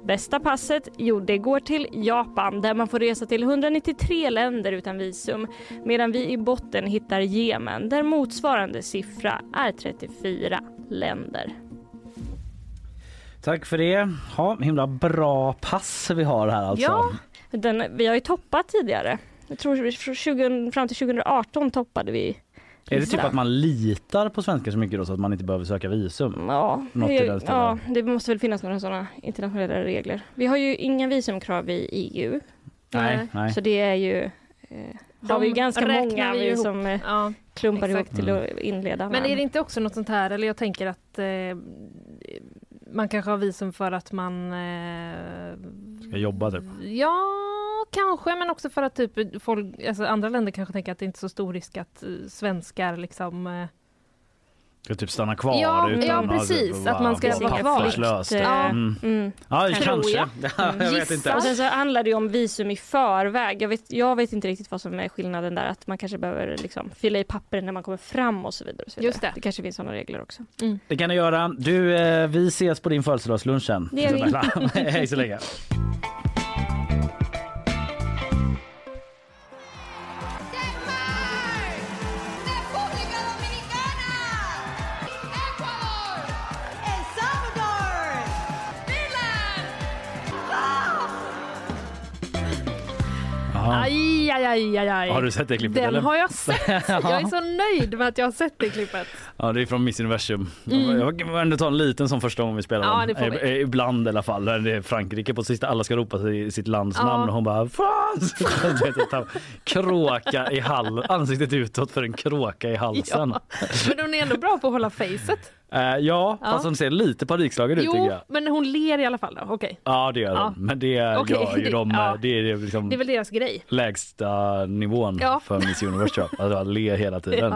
Bästa passet? Jo, det går till Japan där man får resa till 193 länder utan visum medan vi i botten hittar Jemen där motsvarande siffra är 34 länder. Tack för det. Ja, himla bra pass vi har här alltså. Ja, den, vi har ju toppat tidigare. Jag tror från 20, fram till 2018 toppade vi Är det typ att man litar på svenskar så mycket då så att man inte behöver söka visum? Ja, Något i det, den stilen. ja, det måste väl finnas några sådana internationella regler. Vi har ju inga visumkrav i EU. Nej, Eh, nej. Så det är ju eh, De har vi ganska många vi ihop. som eh, Ja, klumpar exakt. ihop till att inleda. Men är det inte också något sånt här, eller jag tänker att eh, man kanske har visum för att man... Eh, jag jobba typ. ja, kanske, men också för att typ folk, alltså andra länder kanske tänker att det inte är så stor risk att eh, svenskar liksom... Eh, Ska typ stanna kvar Ja, utan ja, att precis. vara Att man ska vara kvar. papperslös. Ja. Mm. Mm. Ja, kanske. jag. [laughs] jag vet inte. Och sen så handlar det ju om visum i förväg. Jag vet, jag vet inte riktigt vad som är skillnaden där. Att man kanske behöver liksom fylla i papper när man kommer fram och så vidare. Och så vidare. Just det. det kanske finns sådana regler också. Det kan du göra. Du, eh, vi ses på din födelsedagslunch sen. Det gör vi. [laughs] Hej så länge. Aj, aj, aj, aj, aj. Har du sett det klippet, Den eller? har jag sett. [laughs] Jag är så nöjd med att jag har sett det klippet. Ja, det är från Miss Universum. Mm. Jag kan ändå ta en liten som första gången vi spelar Ja, det får vi. Eh, Ibland i alla fall. Det är Frankrike på sista, alla ska ropa sitt lands Ja. namn och hon bara [laughs] ta Kråka i halsen, ansiktet utåt för en kråka i halsen. Ja. Men hon är ändå bra på att hålla facet. Eh, ja, Ja. fast hon ser lite panikslagen ut tycker jag. men hon ler i alla fall då. Okej. Ja det gör Ja. hon. Men det Okej, gör ju de. ja. Det är liksom... Det är väl deras grej. Okej. lägsta nivån Ja. för Miss Universe tror jag. Att le hela tiden.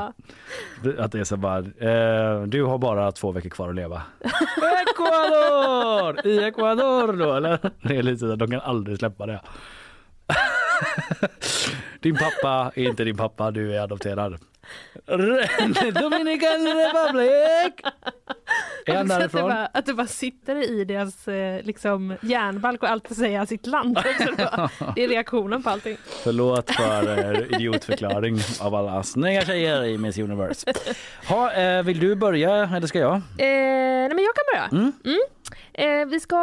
Ja. Att det är så bara, eh, du har bara två veckor kvar att leva. Ecuador! I Ecuador då eller? Det är lite så de kan aldrig släppa det. Din pappa är inte din pappa, du är adopterad. [laughs] Dominican Republic! Är han att, det därifrån? bara, att det bara sitter i deras eh, liksom, hjärnbalk och alltid säga sitt land. Det bara- [laughs] Det är reaktionen på allting. Förlåt för eh, idiotförklaring av alla snygga tjejer i Miss Universe. Ha, eh, vill du börja eller ska jag? Eh, nej men jag kan börja. Mm. Mm. Eh, vi ska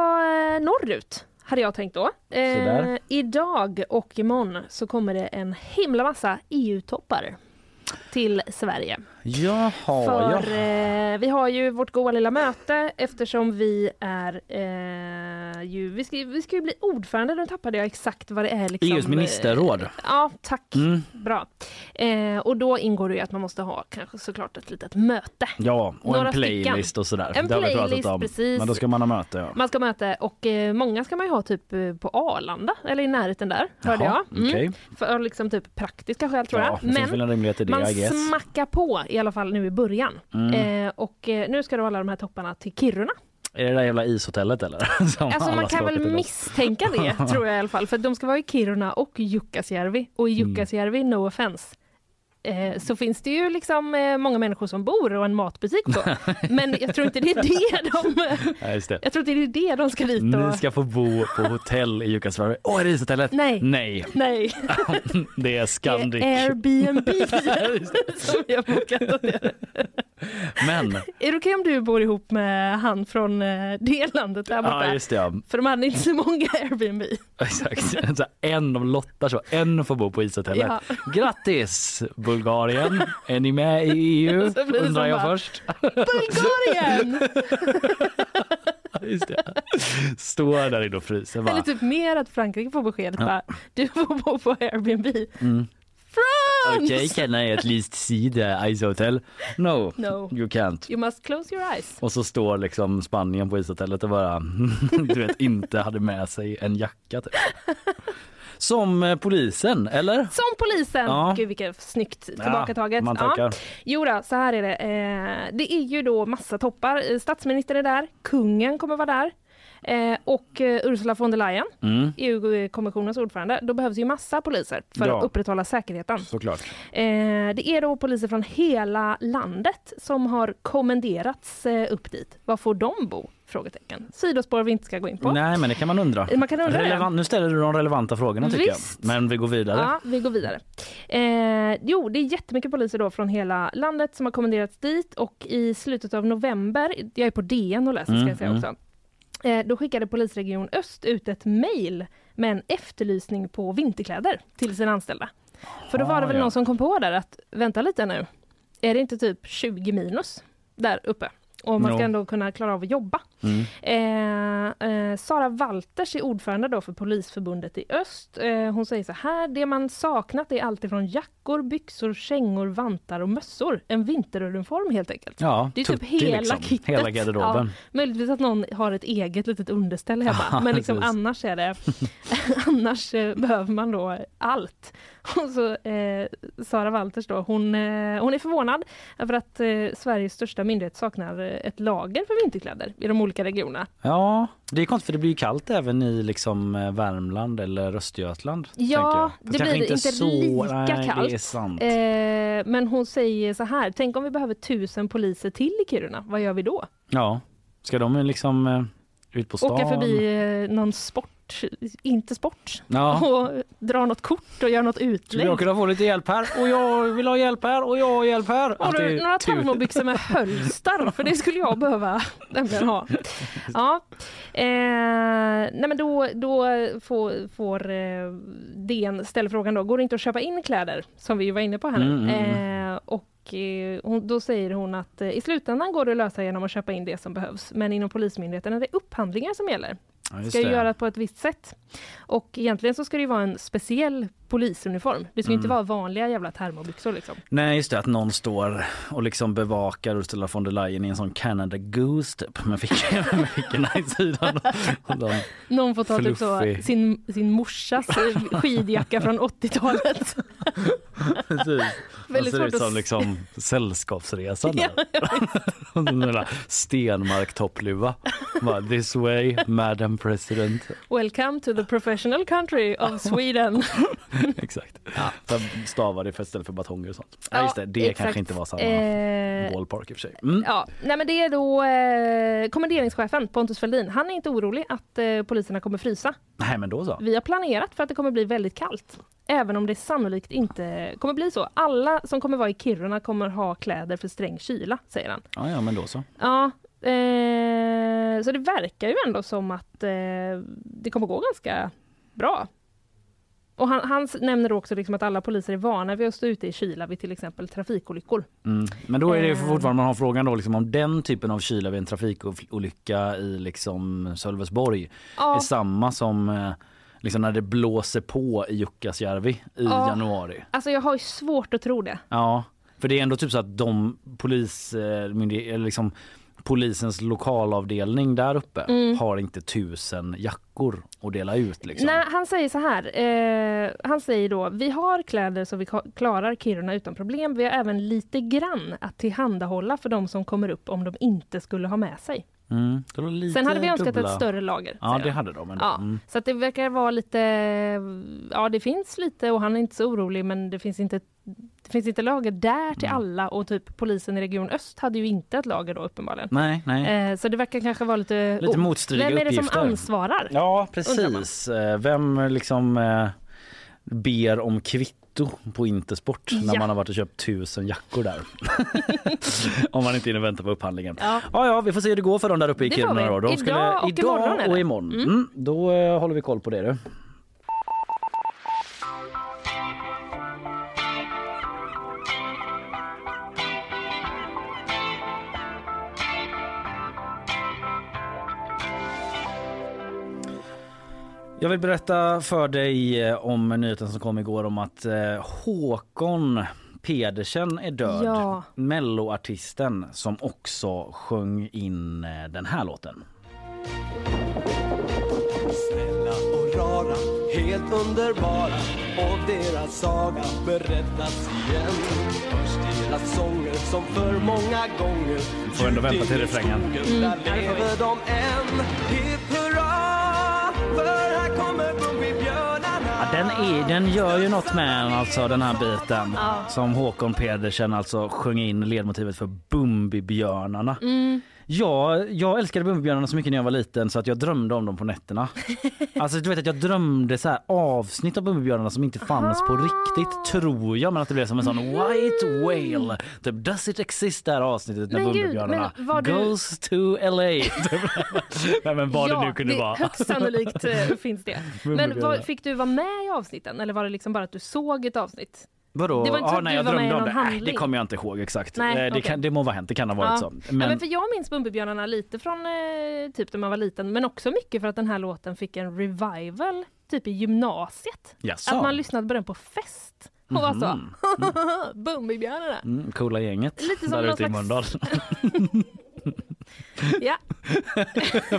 norrut, hade jag tänkt då. Eh, idag och imorgon så kommer det en himla massa EU-toppar till Sverige. Jaha, För ja. eh, vi har ju vårt goa lilla möte eftersom vi är eh, ju, vi ska, vi ska ju bli ordförande, nu tappade jag exakt vad det är. Liksom, EUs ministerråd. Eh, ja, tack. Mm. Bra. Eh, och då ingår det ju att man måste ha kanske såklart ett litet möte. Ja, och Några en playlist stycken. och sådär. En playlist, precis. Men då ska man ha möte. Ja. Man ska möte och eh, många ska man ju ha typ eh, på Arlanda eller i närheten där, hörde Jaha, jag. Mm. okej. För liksom typ praktiska skäl tror Ja, jag. det finns väl en rimlighet i det, man smackar på i alla fall nu i början. Mm. Eh, och eh, nu ska då alla de här topparna till Kiruna. Är det det där jävla ishotellet eller? [laughs] Som Alltså man kan väl misstänka det [laughs] tror jag i alla fall. För de ska vara i Kiruna och Jukkasjärvi. Och i Mm. Jukkasjärvi, no offense, eh, så finns det ju liksom eh, många människor som bor och en matbutik på. [laughs] Men jag tror inte det är det de, just det. jag tror inte det är det de ska dit och... Ni ska få bo på hotell i Jukkasjärvi. Åh, är det ishotellet? Nej. Nej, Nej, det är Scandic. det är Airbnb som vi har bokat åt er. Men, Är det okej om du bor ihop med han från eh, det landet där borta? ja just det ja. För de hade inte så många Airbnb. [laughs] Exakt. En de lottar så, en får bo på ishotellet. Ja. Grattis Bulgarien! Är ni med i EU? [laughs] Undrar jag bara- först. Bulgarien! [laughs] Just det. Står där inne och fryser bara. Eller typ mer att Frankrike får beskedet bara, du får bo på Airbnb. Mm. France! Okej, can I at least see the ice hotel? No, No. you can't. You must close your eyes. Och så står liksom Spanien på ishotellet och bara [laughs] du vet inte hade med sig en jacka typ. Som eh, polisen, eller? Som polisen! Ja. Gud vilket snyggt tillbakataget. Ja, man tackar. Jo då, så här är det. Eh, det är ju då massa toppar. Eh, Statsministern är där, kungen kommer vara där. Eh, och eh, Ursula von der Leyen, Mm. EU-kommissionens ordförande. Då behövs ju massa poliser för Ja. att upprätthålla säkerheten. Såklart. Eh, det är då poliser från hela landet som har kommenderats upp dit. Var får de bo? Frågetecken. Sidospår vi inte ska gå in på. Nej men det kan man undra. Man kan undra. Relevant, nu ställer du de relevanta frågorna tycker Visst. jag. Men vi går vidare. Ja, vi går vidare. Eh, jo, det är jättemycket poliser då från hela landet som har kommenderats dit och i slutet av november, jag är på DN och läser ska Mm, jag säga mm. också, eh, då skickade polisregion Öst ut ett mejl med en efterlysning på vinterkläder till sina anställda. För då var det väl ja. någon som kom på där att vänta lite nu, är det inte typ 20 minus där uppe? Och man ska ändå kunna klara av att jobba. Mm. Eh, eh, Sara Walters är ordförande då för Polisförbundet i Öst. Eh, hon säger så här, det man saknat är allt ifrån jackor, byxor, kängor, vantar och mössor. En vinteruniform helt enkelt. Ja, det är typ hela liksom. kittet. Hela garderoben. Ja, möjligtvis att någon har ett eget litet underställ hemma. [laughs] Men liksom annars är det [laughs] annars eh, behöver man då allt. [laughs] Och så eh, Sara Walters då, hon, eh, hon är förvånad över att eh, Sveriges största myndighet saknar eh, ett lager för vinterkläder i de olika regionerna. Ja, det är konstigt för det blir ju kallt även i liksom eh, Värmland eller Östergötland. Ja, det blir Kanske inte, lika nej, kallt. Eh, men hon säger så här, tänk om vi behöver tusen poliser till i Kiruna, vad gör vi då? Ja, ska de liksom ut på stan? Åka förbi någon sport, inte sport, Ja. [laughs] och dra något kort och göra något utlägg. jag kunna få lite hjälp här? Och jag vill ha hjälp här och jag har hjälp här. Har du några termobyxor med [laughs] hölstar? För det skulle jag behöva [laughs] nämligen ha. Ja. Eh, nej men då, då får, får eh, DN ställa frågan då, går det inte att köpa in kläder? Som vi var inne på här nu. Mm, mm, Eh, och eh, hon, då säger hon att eh, i slutändan går det att lösa genom att köpa in det som behövs. Men inom Polismyndigheten är det upphandlingar som gäller. Ja, ska det. göras på ett visst sätt. Och egentligen så ska det ju vara en speciell polisuniform. Det ska ju inte Mm. vara vanliga jävla termobyxor liksom. Nej just det att någon står och liksom bevakar Ursula von der Leyen i en sån Canada Goose typ med fick- med fickorna i sidan. Någon får ta typ så sin, sin morsas skidjacka från 80-talet. [laughs] precis. [laughs] Väldigt ser svårt ut att som s- liksom Sällskapsresan. [laughs] Ja, där. Där Stenmark toppluva. This way, Madam President. Welcome to the professional country of Sweden. [laughs] Exakt. Ja. Stavar det för istället för batonger och sånt. Ja, Ja, just det, det exakt. kanske inte var samma Eh, ballpark i och för sig. Mm. Ja, nej men det är då eh, kommenderingschefen Pontus Fälldin. Han är inte orolig att eh, poliserna kommer frysa. Nej men då så. Vi har planerat för att det kommer bli väldigt kallt. Även om det sannolikt inte kommer bli så. Alla som kommer vara i Kiruna kommer ha kläder för sträng kyla, säger han. Ja, ja men då så. Ja, eh, så det verkar ju ändå som att eh, det kommer gå ganska bra. Och han, han nämner också liksom att alla poliser är vana vid att stå ute i kyla vid till exempel trafikolyckor. Mm. Men då är det Eh. fortfarande man har frågan då liksom om den typen av kyla vid en trafikolycka i liksom Sölvesborg Ja. är samma som eh, liksom när det blåser på i Jukkasjärvi i Ja. januari. Alltså jag har ju svårt att tro det. Ja, för det är ändå typ så att de polis, eh, liksom polisens lokalavdelning där uppe Mm. har inte tusen jackor att dela ut liksom. Nej, han säger så här. Eh, han säger då, vi har kläder så vi klarar Kiruna utan problem. Vi har även lite grann att tillhandahålla för de som kommer upp om de inte skulle ha med sig. Mm. Det var lite Sen hade vi önskat dubbla- ett större lager. Ja det hade de ändå. Ja, Mm. Så att det verkar vara lite, ja det finns lite och han är inte så orolig men det finns inte, det finns inte lager där till Mm. alla och typ polisen i Region Öst hade ju inte ett lager då uppenbarligen. Nej, nej. Eh, så det verkar kanske vara lite... Lite motstridiga Vem är det uppgifter. som ansvarar? Ja, precis. Eh, Vem liksom eh, ber om kvitto på Intersport när Ja. man har varit och köpt tusen jackor där? [laughs] om man inte hinner vänta på upphandlingen. Ja. Ja, ja, vi får se hur det går för dem där uppe i Kiruna. De Idag och idag imorgon och imorgon. Mm. Mm. Då eh, håller vi koll på det. Du. Jag vill berätta för dig eh, om nyheten som kom igår om att eh, Håkon Pedersen är död. Ja. Melloartisten som också sjöng in eh, den här låten. Snälla och rara, helt underbara och deras saga berättas igen. Först deras sånger som för många gånger Får ändå vänta till refrängen. Mm, den, är, den gör ju något med en, alltså den här biten Ja. som Håkon Pedersen alltså sjöng in ledmotivet för Bumbibjörnarna. Mm. Ja, jag älskade Bumbibjörnarna så mycket när jag var liten så att jag drömde om dem på nätterna. [laughs] Alltså du vet att jag drömde så här avsnitt av Bumbibjörnarna som inte fanns på riktigt tror jag men att det blev som en sån white whale. Typ does it exist det här avsnittet när Bumbibjörnarna var du- goes to LA. [laughs] Nej men vad ja, det nu kunde det, vara. Högst sannolikt eh, finns det. Men var, fick du vara med i avsnitten eller var det liksom bara att du såg ett avsnitt? Vadå? Det var inte så ah, att nej, du jag var med i någon det. Nej, det handling. kommer jag inte ihåg exakt. Nej, Eh, det, okej. kan, det må vara hänt, det kan ha varit så. Men... Ja, men för jag minns Bumbibjörnarna lite från eh, typ när man var liten men också mycket för att den här låten fick en revival typ i gymnasiet. Jaså? Att man lyssnade på den på fest och var så Mhm. [laughs] Bumbibjörnarna. mm, coola gänget Lite som där ute i Mölndal. [laughs] Ja. [laughs]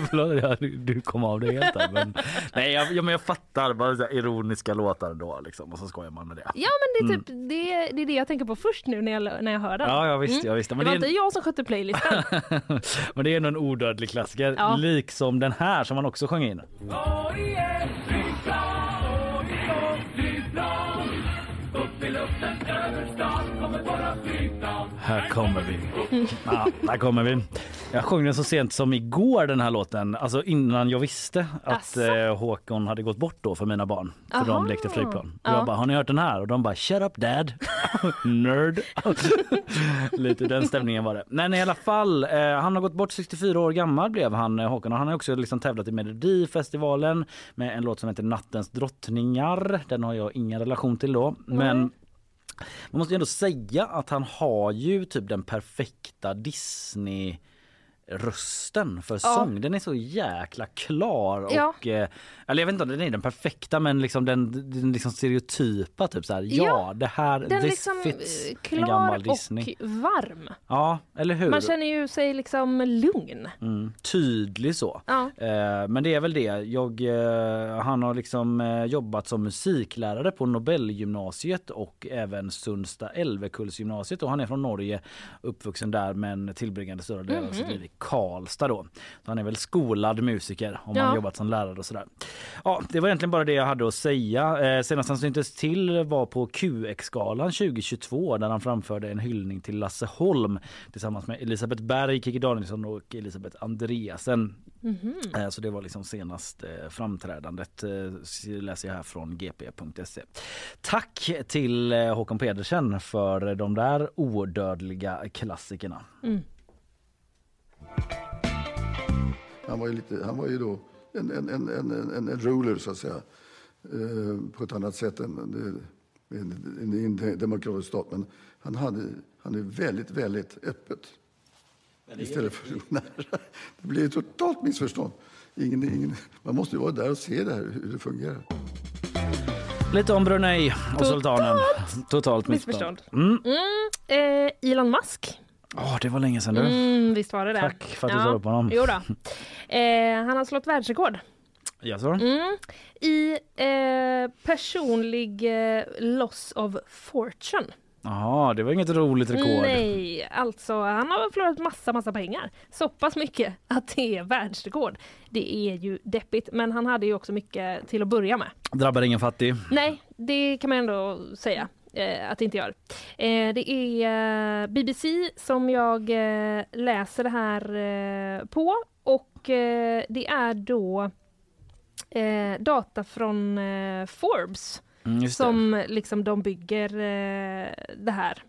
Förlåt, ja, du, du kom av det helt där. Men, [laughs] nej, jag, ja, men jag fattar. Bara så här ironiska låtar då liksom, och så skojar man med det. Ja men det är typ det, det är det jag tänker på först nu när jag, när jag hör den. Ja, ja, visst, ja, visst. Det Men var det är- inte jag som skötte playlisten. [laughs] Men det är ändå en odödlig klassiker. Ja. Liksom den här som man också sjöng in. Här kommer vi. Ja, här kommer vi. Jag sjöng den så sent som igår den här låten, alltså innan jag visste att eh, Håkon hade gått bort då för mina barn. För Aha. de lekte flygplan. Och Ja. jag bara, har ni hört den här? Och de bara, shut up dad. [laughs] Nerd. [laughs] Lite den stämningen var det. Men i alla fall, eh, han har gått bort 64 år gammal blev han eh, Håkon och han har också liksom tävlat i Melodifestivalen med en låt som heter Nattens drottningar. Den har jag ingen relation till då. Men man måste ju ändå säga att han har ju typ den perfekta Disney rösten för Ja. sång. Den är så jäkla klar Ja. och eh, eller jag vet inte om den är den perfekta men liksom den, den liksom stereotypa typ så här. Ja, Ja, det här Den liksom fits eh, en klar gammal Disney. och varm. Ja, eller hur? Man känner ju sig liksom lugn. Mm, tydlig så. Ja. Eh, men det är väl det. Jag, eh, han har liksom eh, jobbat som musiklärare på Nobelgymnasiet och även Sundsta Älvekullsgymnasiet och han är från Norge, uppvuxen där men tillbringade större delen av sitt Mhm. liv Karlstad då. Så han är väl skolad musiker om Ja. han har jobbat som lärare och sådär. Ja, det var egentligen bara det jag hade att säga. Eh, senast han syntes till var på QX-galan 2022 där han framförde en hyllning till Lasse Holm tillsammans med Elisabeth Berg, Kikki Danielsson och Elisabeth Andreasen. Mhm. Eh, Så det var liksom senast eh, framträdandet eh, läser jag här från gp.se. Tack till Håkan Pedersen för de där odödliga klassikerna. Mm. Han var ju, lite, han var ju då en, en, en, en, en, ruler, så att säga, eh, på ett annat sätt än en, en, en demokratisk stat. Men han, hade, han är väldigt, väldigt öppet. Istället för nära. Det blir ett totalt missförstånd. Ingen, ingen, man måste ju vara där och se det här, hur det fungerar. Lite om Brunei och sultanen. Totalt Missförstånd. missförstånd. Mm. Mm, eh, Elon Musk. Åh, det var länge sedan du. Mm, visst var det det. Tack för att du tar upp honom. Jo då. Eh, han har slått världsrekord. Jaså? Mm, I eh, personlig eh, loss of fortune. Jaha, det var inget roligt rekord. Nej, alltså han har förlorat massa, massa pengar. Så pass mycket att det är världsrekord. Det är ju deppigt, men han hade ju också mycket till att börja med. Drabbar ingen fattig. Nej, det kan man ändå säga eh, att det inte gör. Eh, det är eh, BBC som jag eh, läser det här eh, på och det är då data från Forbes Mm, som liksom de bygger det här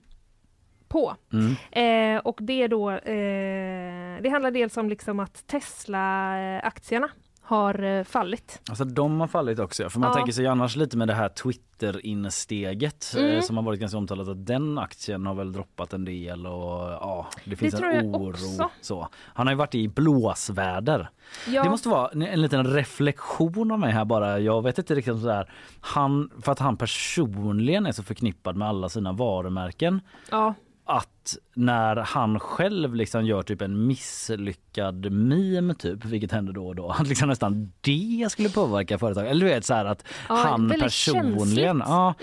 på. Mm. Eh, och det är då, eh, det handlar dels om liksom att Tesla-aktierna har eh, fallit. Alltså de har fallit också. För man Ja. tänker sig annars lite med det här Twitter-insteget Mm. eh, som har varit ganska omtalat att den aktien har väl droppat en del och ja, det finns tror en oro. också. Så. Han har ju varit i blåsväder. Ja. Det måste vara en, en liten reflektion av mig här bara. Jag vet inte riktigt sådär. Han, för att han personligen är så förknippad med alla sina varumärken Ja. Att när han själv liksom gör typ en misslyckad meme typ, vilket händer då och då, [laughs] att liksom nästan det skulle påverka företag. Eller du vet så här att Ja, han personligen, ja,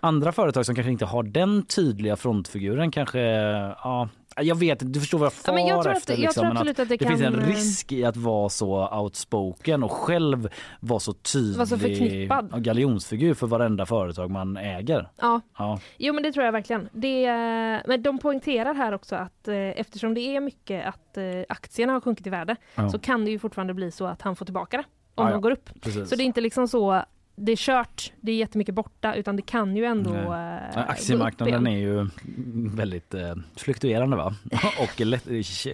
andra företag som kanske inte har den tydliga frontfiguren kanske, ja, jag vet inte, du förstår vad jag far Ja, jag tror att- efter. jag liksom, tror absolut att det det finns en kan, eh, risk i att vara så outspoken och själv vara så tydlig Vara så förknippad. ja, galjonsfigur för varenda företag man äger. Ja. Ja. Jo men det tror jag verkligen. Det, eh, men de poängterar här också att eh, eftersom det är mycket att aktierna har sjunkit i värde Ja. så kan det ju fortfarande bli så att han får tillbaka det om Ja, ja. går upp. Precis. Så det är inte liksom så det är kört, det är jättemycket borta utan det kan ju ändå gå upp Aktiemarknaden är ju väldigt eh, fluktuerande va? [laughs] och lätt,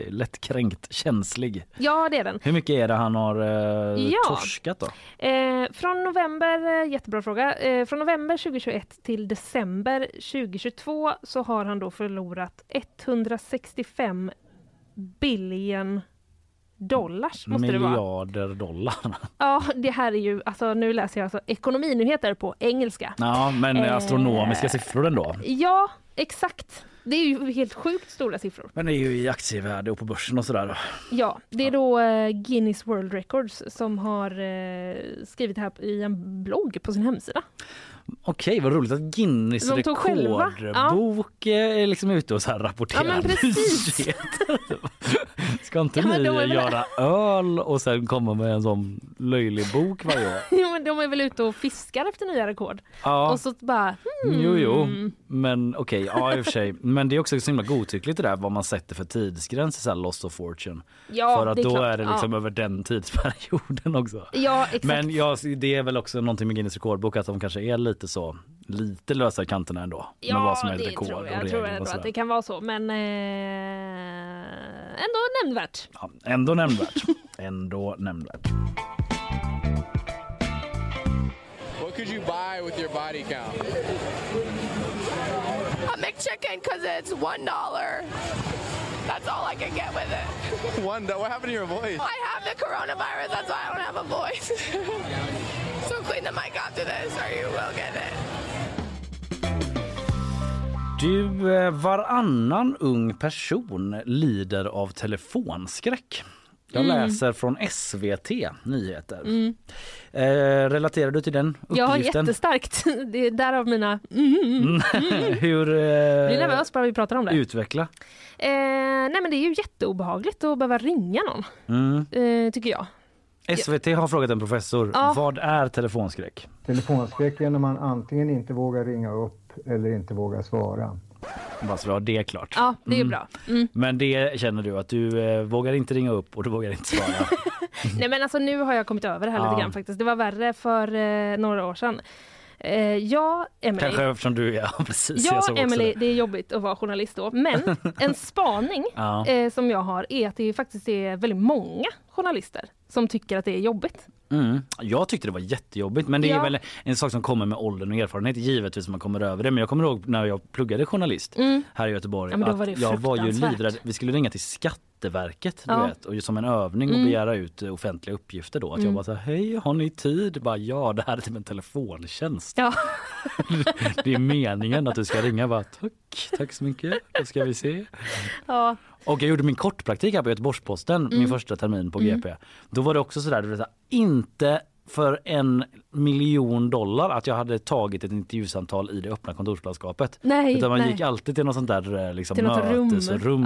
lättkränkt känslig. Ja det är den. Hur mycket är det han har eh, Ja. torskat då? Eh, från november, jättebra fråga, eh, från november 2021 till december 2022 så har han då förlorat 165 billion dollars måste det vara. Miljarder dollar. [laughs] Ja, det här är ju, alltså nu läser jag alltså ekonominyheter på engelska. Ja men Eh. astronomiska siffror ändå. Ja, exakt. Det är ju helt sjukt stora siffror. Men det är ju i aktievärde och på börsen och sådär. Ja, det är då eh, Guinness World Records som har eh, skrivit det här i en blogg på sin hemsida. Okej vad roligt att Guinness De rekordbok eh, är liksom ute och så här rapporterar Ja, men precis. nyheter. [laughs] Ska inte Ja, ni väl- göra öl och sen komma med en sån löjlig bok varje år? [laughs] Jo, men de är väl ute och fiskar efter nya rekord. Ja. Och så bara, hmm. Jo, jo, men okej, ja i och för sig. Men det är också så himla godtyckligt det där vad man sätter för tidsgräns i så här Lost of Fortune. Ja, för att är då klart, är det liksom ja. över den tidsperioden också. Ja, exakt. Men ja, det är väl också någonting med Guinness rekordbok att de kanske är lite så, lite lösa kanterna ändå. Ja, med vad som är det rekord tror och jag. Jag tror ändå att det kan vara så, men eh, ändå nämnvärt. Ja, ändå nämnvärt. [laughs] ändå nämnvärt. What could you buy with your body count? A McChicken because it's one dollar. That's all I can get with it. Wanda, what happened to your voice? I have the coronavirus, that's why I don't have a voice. [laughs] so clean the mic after this or you will get it. Du, eh, varannan ung person lider av telefonskräck. Jag Mm. läser från SVT Nyheter. Mm. Eh, relaterar du till den Ja, uppgiften? jättestarkt. [laughs] Det är därav mina... Mm, mm, mm. [laughs] Hur... Eh, Jag blir nervös bara vi pratar om det. Utveckla. Eh, nej men det är ju jätteobehagligt att behöva ringa någon, Mm. eh, tycker jag. SVT har frågat en professor, Ja. vad är telefonskräck? Telefonskräck är när man antingen inte vågar ringa upp eller inte vågar svara. Bara så vi har det klart. Ja, det är Mm. bra. Mm. Men det känner du att du eh, vågar inte ringa upp och du vågar inte svara. [laughs] Nej men alltså nu har jag kommit över det här Ja. lite grann faktiskt. Det var värre för eh, några år sedan. Eh, ja, Emily. Kanske eftersom du är, ja [laughs] precis. Ja, Emily, det. är jobbigt att vara journalist då. Men [laughs] en spaning Ja. eh, som jag har är att det faktiskt är väldigt många journalister som tycker att det är jobbigt. Mm. Jag tyckte det var jättejobbigt men det är Ja. väl en sak som kommer med åldern och erfarenhet givetvis man kommer över det. Men jag kommer ihåg när jag pluggade journalist Mm. här i Göteborg Ja, var att jag var ju livrädd. Vi skulle ringa till Skatteverket du Ja. vet, och som en övning och Mm. begära ut eh, offentliga uppgifter då. Att jag Mm. bara så här, hej har ni tid? Bara, ja det här är typ en telefontjänst. Ja. [laughs] det är meningen att du ska ringa bara tack, tack så mycket, då ska vi se. Ja. Och jag gjorde min kortpraktik här på Göteborgs-Posten min Mm. första termin på Mm. GP. Då var det också sådär, inte för en miljon dollar att jag hade tagit ett intervjusamtal i det öppna kontorslandskapet. Nej, Utan man nej. gick alltid till något sånt där eh, liksom, Till något rum. mötesrum.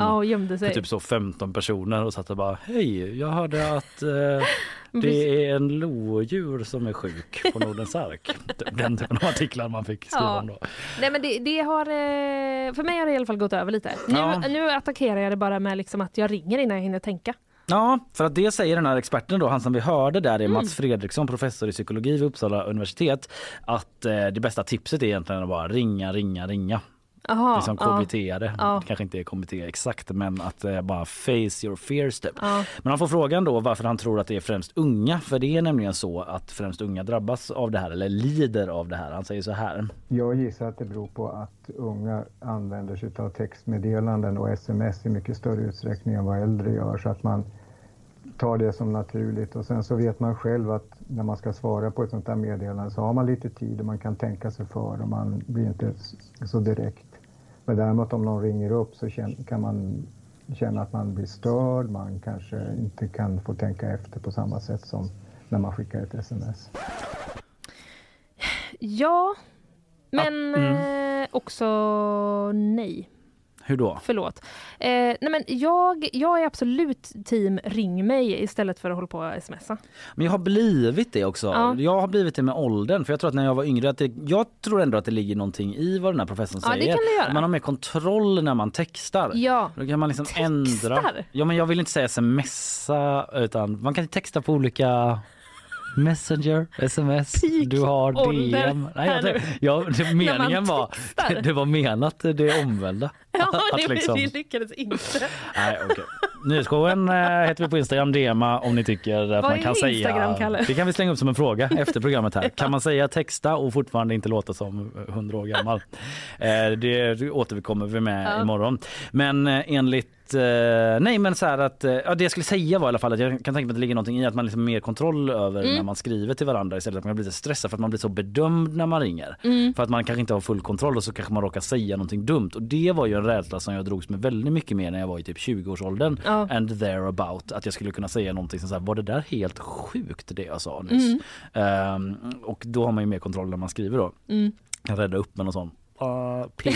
Ja, typ så 15 personer och satt och bara hej, jag hörde att eh, [laughs] det är en lodjur som är sjuk på Nordens ark. [laughs] Den typen av artiklar man fick skriva Ja. om då. Nej men det, det har, eh, för mig har det i alla fall gått över lite. Nu, Ja. nu attackerar jag det bara med liksom att jag ringer innan jag hinner tänka. Ja, för att det säger den här experten då, han som vi hörde där är Mm. Mats Fredriksson, professor i psykologi vid Uppsala universitet, att eh, det bästa tipset är egentligen att bara ringa, ringa, ringa. Aha, liksom ja. KBT det. Ja. Kanske inte är KBT exakt men att eh, bara face your fears typ. Ja. Men han får frågan då varför han tror att det är främst unga för det är nämligen så att främst unga drabbas av det här eller lider av det här. Han säger så här. Jag gissar att det beror på att unga använder sig av textmeddelanden och sms i mycket större utsträckning än vad äldre gör så att man tar det som naturligt och sen så vet man själv att när man ska svara på ett sånt där meddelande så har man lite tid och man kan tänka sig för och man blir inte så direkt. Men däremot om någon ringer upp så kan man känna att man blir störd, man kanske inte kan få tänka efter på samma sätt som när man skickar ett sms. Ja, men mm. eh, också nej. Hur då? Förlåt. Eh, nej men jag, jag är absolut team ring mig istället för att hålla på och smsa. Men jag har blivit det också. Ja. Jag har blivit det med åldern. För jag tror att när jag var yngre, att det, jag tror ändå att det ligger någonting i vad den här professorn Ja, det säger. kan det göra. Man har mer kontroll när man textar. Ja. Då kan man liksom ändra. Ja men jag vill inte säga smsa utan man kan texta på olika Messenger, sms, du har DM. Nej, jag, nu. jag, [laughs] det, meningen var, textar. [laughs] det var menat det omvända. [laughs] Ja, det, liksom- det lyckades inte. Nej, okej. Nyhetsshowen eh, heter vi på Instagram, DMa om ni tycker att Vad man kan Instagram, säga... Kalle? Det kan vi slänga upp som en fråga efter programmet här. Kan man säga texta och fortfarande inte låta som 100 år gammal? Eh, det återkommer vi med Ja. imorgon. Men eh, enligt eh, nej men så här att, eh, ja, det jag skulle säga var i alla fall att jag kan tänka mig att det ligger någonting i att man liksom har mer kontroll över Mm. när man skriver till varandra istället för att man blir lite stressad för att man blir så bedömd när man ringer. Mm. För att man kanske inte har full kontroll och så kanske man råkar säga någonting dumt och det var ju en rädsla som jag drogs med väldigt mycket mer när jag var i typ 20-årsåldern Ja. and thereabout att jag skulle kunna säga någonting som så här, var det där helt sjukt det jag sa nyss? Ehm, och då har man ju mer kontroll när man skriver då. Mm. Kan rädda upp med någon sån ah, P,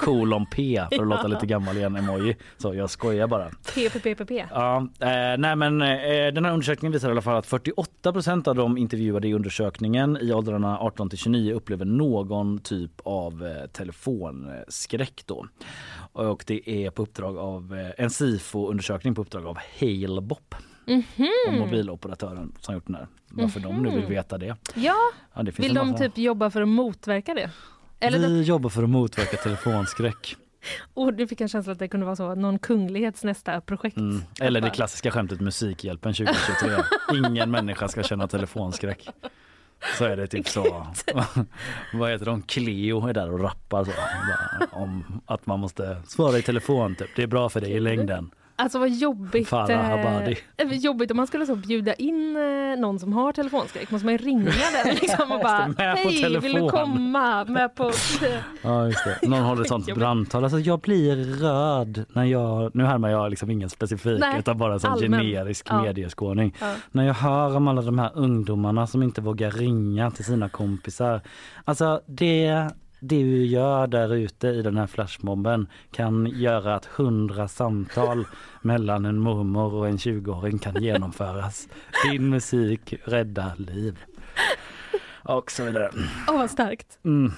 kolon P för att låta lite gammal igen emoji. Så jag skojar bara. PPPPP. Ja, eh, nej men eh, den här undersökningen visar i alla fall att 48% av de intervjuade i undersökningen i åldrarna 18 till 29 upplever någon typ av eh, telefonskräck då. Och det är på uppdrag av eh, en SIFO-undersökning på uppdrag av Halebop Mhm. och mobiloperatören som gjort den här. Varför de nu vill Mhm. veta det. Ja, Ja, det vill en de massa- typ jobba för att motverka det? Eller Vi jobbar för att motverka telefonskräck. [laughs] oh, du fick en känsla att det kunde vara så, någon kunglighets nästa projekt. Mm. Eller det klassiska skämtet Musikhjälpen 2023. [laughs] Ingen människa ska känna telefonskräck. så är det typ så. [laughs] Vad heter de? Cleo är där och rappar så, om att man måste svara i telefon typ. Det är bra för dig i längden. Alltså vad jobbigt. Farah Abadi. eh, jobbigt om man skulle så bjuda in eh, någon som har telefonskräck. Måste man ju ringa den [laughs] liksom och bara hej vill du telefon." komma med på [laughs] Ja just det. Någon håller ett sånt brandtal. Alltså jag blir röd när jag, nu härmar jag liksom ingen specifik Nej, utan bara en generisk Ja. medieskåning. Ja. När jag hör om alla de här ungdomarna som inte vågar ringa till sina kompisar. Alltså det det du gör där ute i den här flashmobben kan göra att hundra samtal [laughs] mellan en mormor och en 20-åring kan genomföras. Din musik räddar liv. [laughs] Och så vidare. Åh vad starkt. Mm.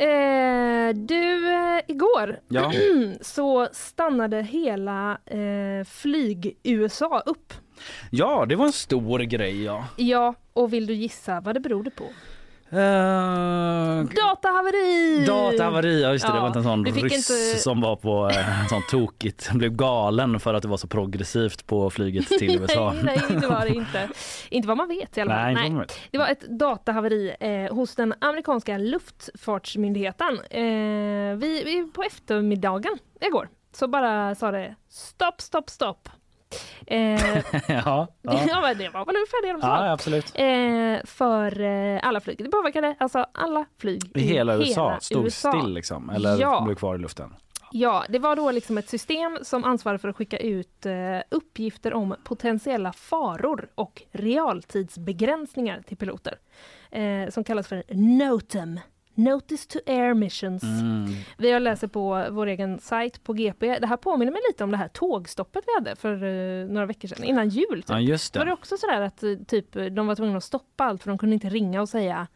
Eh, du, eh, igår Ja. [clears throat] så stannade hela eh, flyg-USA upp. Ja, det var en stor grej ja. Ja, och vill du gissa vad det berodde på? Uh, Datahaveri! Datahaveri, ja just det, det Ja, var inte en sån ryss inte- som var på eh, en sån tokigt, blev galen för att det var så progressivt på flyget [laughs] till USA. nej, nej, det var det inte. Inte vad man vet i alla fall. Nej, vet. Det var ett datahaveri eh, hos den amerikanska luftfartsmyndigheten. Eh, vi, vi på eftermiddagen igår så bara sa det stopp, stopp, stopp. Eh, [laughs] ja, ja. [laughs] det var väl ungefär det de sa. ja, absolut. Eh, för eh, alla flyg. Det påverkade alltså alla flyg I hela USA, stod USA. still liksom, eller Ja. blev kvar i luften. Ja, det var då liksom ett system som ansvarade för att skicka ut eh, uppgifter om potentiella faror och realtidsbegränsningar till piloter. Eh, som kallas för NOTAM. Notice to Air Missions. Mm. Vi har läser på vår egen sajt på GP. Det här påminner mig lite om det här tågstoppet vi hade för eh, några veckor sedan, innan jul. Typ. Ja, just det. Var det också sådär att eh, typ, de var tvungna att stoppa allt för de kunde inte ringa och säga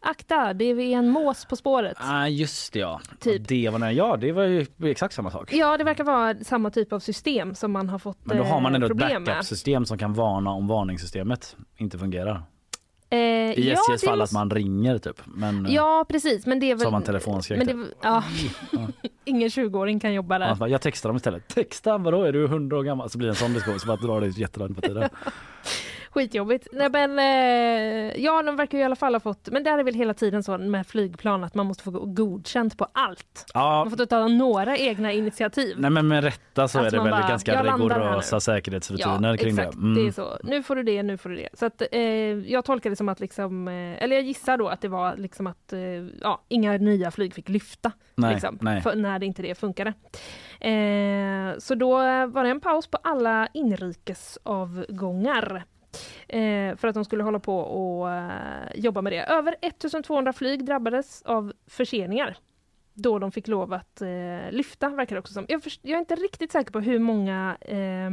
Akta, det är en mås på spåret. Ah, just det ja. Typ. Det var, när- ja, det var ju exakt samma sak. Ja, det verkar vara samma typ av system som man har fått Men då har man eh, ändå ett problem backup-system som kan varna om varningssystemet inte fungerar. Eh, I SJs fall måste- att man ringer typ. Men, Ja, precis. Men det är väl... Så har man telefonskräck Men det, typ. ja. [laughs] Ingen 20-åring kan jobba där. Bara, jag textar dem istället. Texta, vadå är du 100 år gammal? Så blir det en sån diskussion så bara drar det jättelångt på tiden. [laughs] Skitjobbigt. Nej, men, eh, ja, de verkar ju i alla fall ha fått... Men där är väl hela tiden så med flygplan att man måste få godkänt på allt. Ja, Man får ta några egna initiativ. nej men med rätta så Att är det väl bara, ganska "Jag landar här rigorösa nu." säkerhetsrutiner kring exakt. det. Mm. Det är så. Nu får du det, nu får du det. Så att, eh, jag tolkar det som att, liksom, eh, eller jag gissar då att det var liksom att eh, ja, inga nya flyg fick lyfta. Nej, liksom, nej. För, när det inte det funkade. Så då var det en paus på alla inrikesavgångar. Eh, för att de skulle hålla på och eh, jobba med det. Över 1200 flyg drabbades av förseningar då de fick lov att eh, lyfta, verkar det också som. Jag, jag är inte riktigt säker på hur många, eh,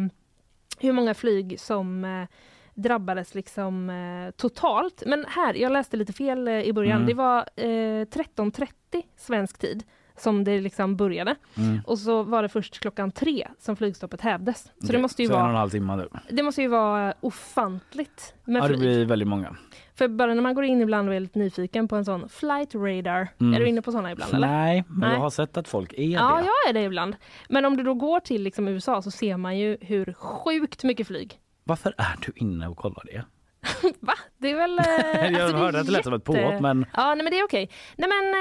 hur många flyg som eh, drabbades liksom eh, totalt. Men här, jag läste lite fel eh, i början. Mm. Det var eh, 13.30 svensk tid som det liksom började. Mm. Och så var det först klockan tre som flygstoppet hävdes. Så Okej, det måste ju så en och en vara halv timme nu. det måste ju vara ofantligt med Ja det blir väldigt många. För bara när man går in ibland och är lite nyfiken på en sån flight radar. Mm. Är du inne på såna ibland eller? Nej, men Nej. jag har sett att folk är Ja, det. jag är det ibland. Men om du då går till liksom USA så ser man ju hur sjukt mycket flyg. Varför är du inne och kollar det? [laughs] Va? Det är väl... [laughs] eh, Jag alltså, hörde att det lät som ett påhopp, men- Ja, nej, men det är okej. Nej men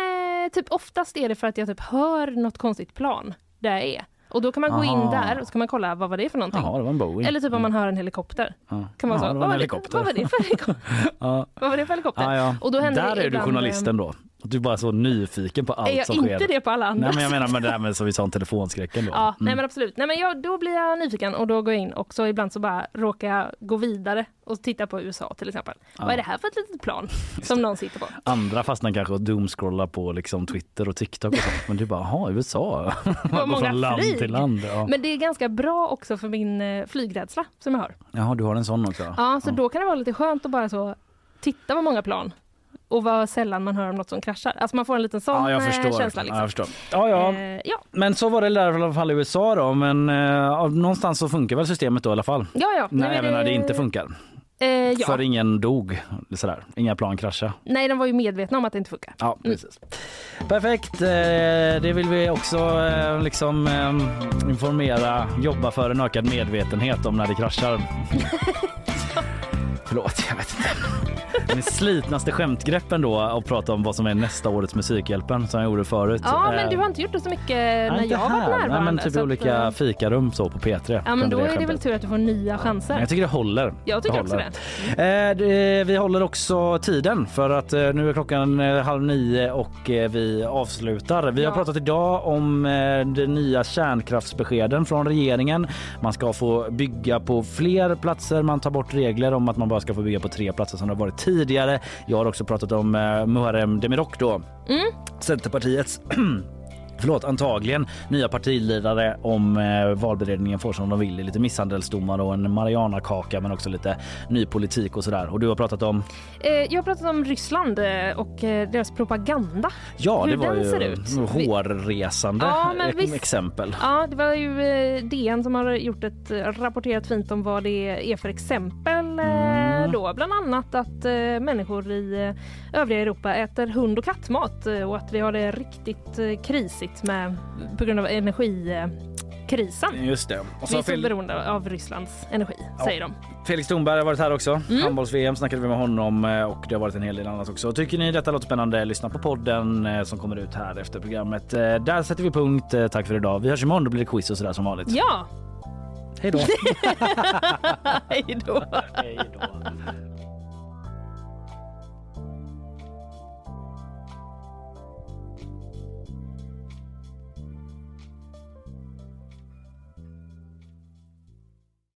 eh, typ oftast är det för att jag typ hör något konstigt plan där jag är. Och då kan man gå in Aha. där och så kan man kolla vad var det för någonting. Jaha, det var en Boeing. Eller typ om man hör en helikopter. Ja. Kan man det var vad, var helikopter. vad var det för [laughs] helikopter? Ja. vad var det för helikopter? Ja, ja. Och då händer Där det är du journalisten eh, Du är bara så nyfiken på allt Är jag som inte sker. det på alla andra Nej men jag menar med det här med som vi sa om telefonskräcken då. Ja, nej Mm. men absolut. Nej men jag, då blir jag nyfiken och då går jag in och så ibland så bara råkar jag gå vidare och titta på USA till exempel. Ja. Vad är det här för ett litet plan [laughs] som någon sitter på? Andra fastnar kanske och doomscrollar på liksom Twitter och TikTok och sånt. Men är bara, jaha USA. [laughs] Man går från land flyg. till land. Ja. Men det är ganska bra också för min eh, flygrädsla som jag har. Jaha, du har en sån också? Ja, så då kan det vara lite skönt att bara så titta på många plan och vad sällan man hör om något som kraschar. Alltså man får en liten sån Ja, jag eh, förstår. känsla. Liksom. Ja, jag förstår. Ja, ja. Eh, ja. Men så var det i alla fall i USA då. Men eh, någonstans så funkar väl systemet då i alla fall. Ja, ja. Nej, är även när det inte funkar. Eh, ja. För ingen dog, sådär. inga plan kraschade. Nej, de var ju medvetna om att det inte funkar. Ja, precis. Perfekt. Eh, Det vill vi också eh, liksom eh, informera, jobba för en ökad medvetenhet om när det kraschar. [laughs] [laughs] Förlåt, jag vet inte. Den slitnaste skämtgreppen då att prata om vad som är nästa årets Musikhjälpen som jag gjorde förut. Ja, men Eh, du har inte gjort det så mycket när jag har varit närvarande. Nej, men typ i att, olika eh, fikarum så på P3. Ja, men då kunde är det väl tur att du får nya chanser. Men Jag tycker det håller. Jag tycker också håller. Eh, det- vi håller också tiden för att eh, nu är klockan eh, halv nio och eh, vi avslutar. Vi har pratat idag om eh, de nya kärnkraftsbeskeden från regeringen. Man ska få bygga på fler platser. Man tar bort regler om att man bara ska få bygga på tre platser som det har varit tidigare. Jag har också pratat om eh, Muharrem Demirok då. Mm. Centerpartiets [clears throat] Förlåt, antagligen nya partiledare om eh, valberedningen får som de vill. Lite misshandelsdomar och en Mariana-kaka men också lite ny politik och sådär. Och du har pratat om? Eh, jag har pratat om Ryssland eh, och eh, deras propaganda. Ja, Hur det var ju hårresande Ja, men e- visst. exempel. Ja, det var ju eh, DN som har gjort ett eh, rapporterat fint om vad det är för exempel. eh, Då. Bland annat att eh, människor i eh, övriga Europa äter hund och kattmat eh, och att vi har det riktigt eh, krisigt med, på grund av energikrisen. Just det. Och Vi så är har så Fel- beroende av Rysslands energi, säger de. Felix Thornberg har varit här också. Mm. Handbolls-VM snackade vi med honom eh, och det har varit en hel del annat också. Tycker ni detta låter spännande? Lyssna på podden eh, som kommer ut här efter programmet. Eh, Där sätter vi punkt. Tack för idag. Vi hörs imorgon. Då blir det quiz och sådär som vanligt. Ja! Hej då! [laughs] Hej då.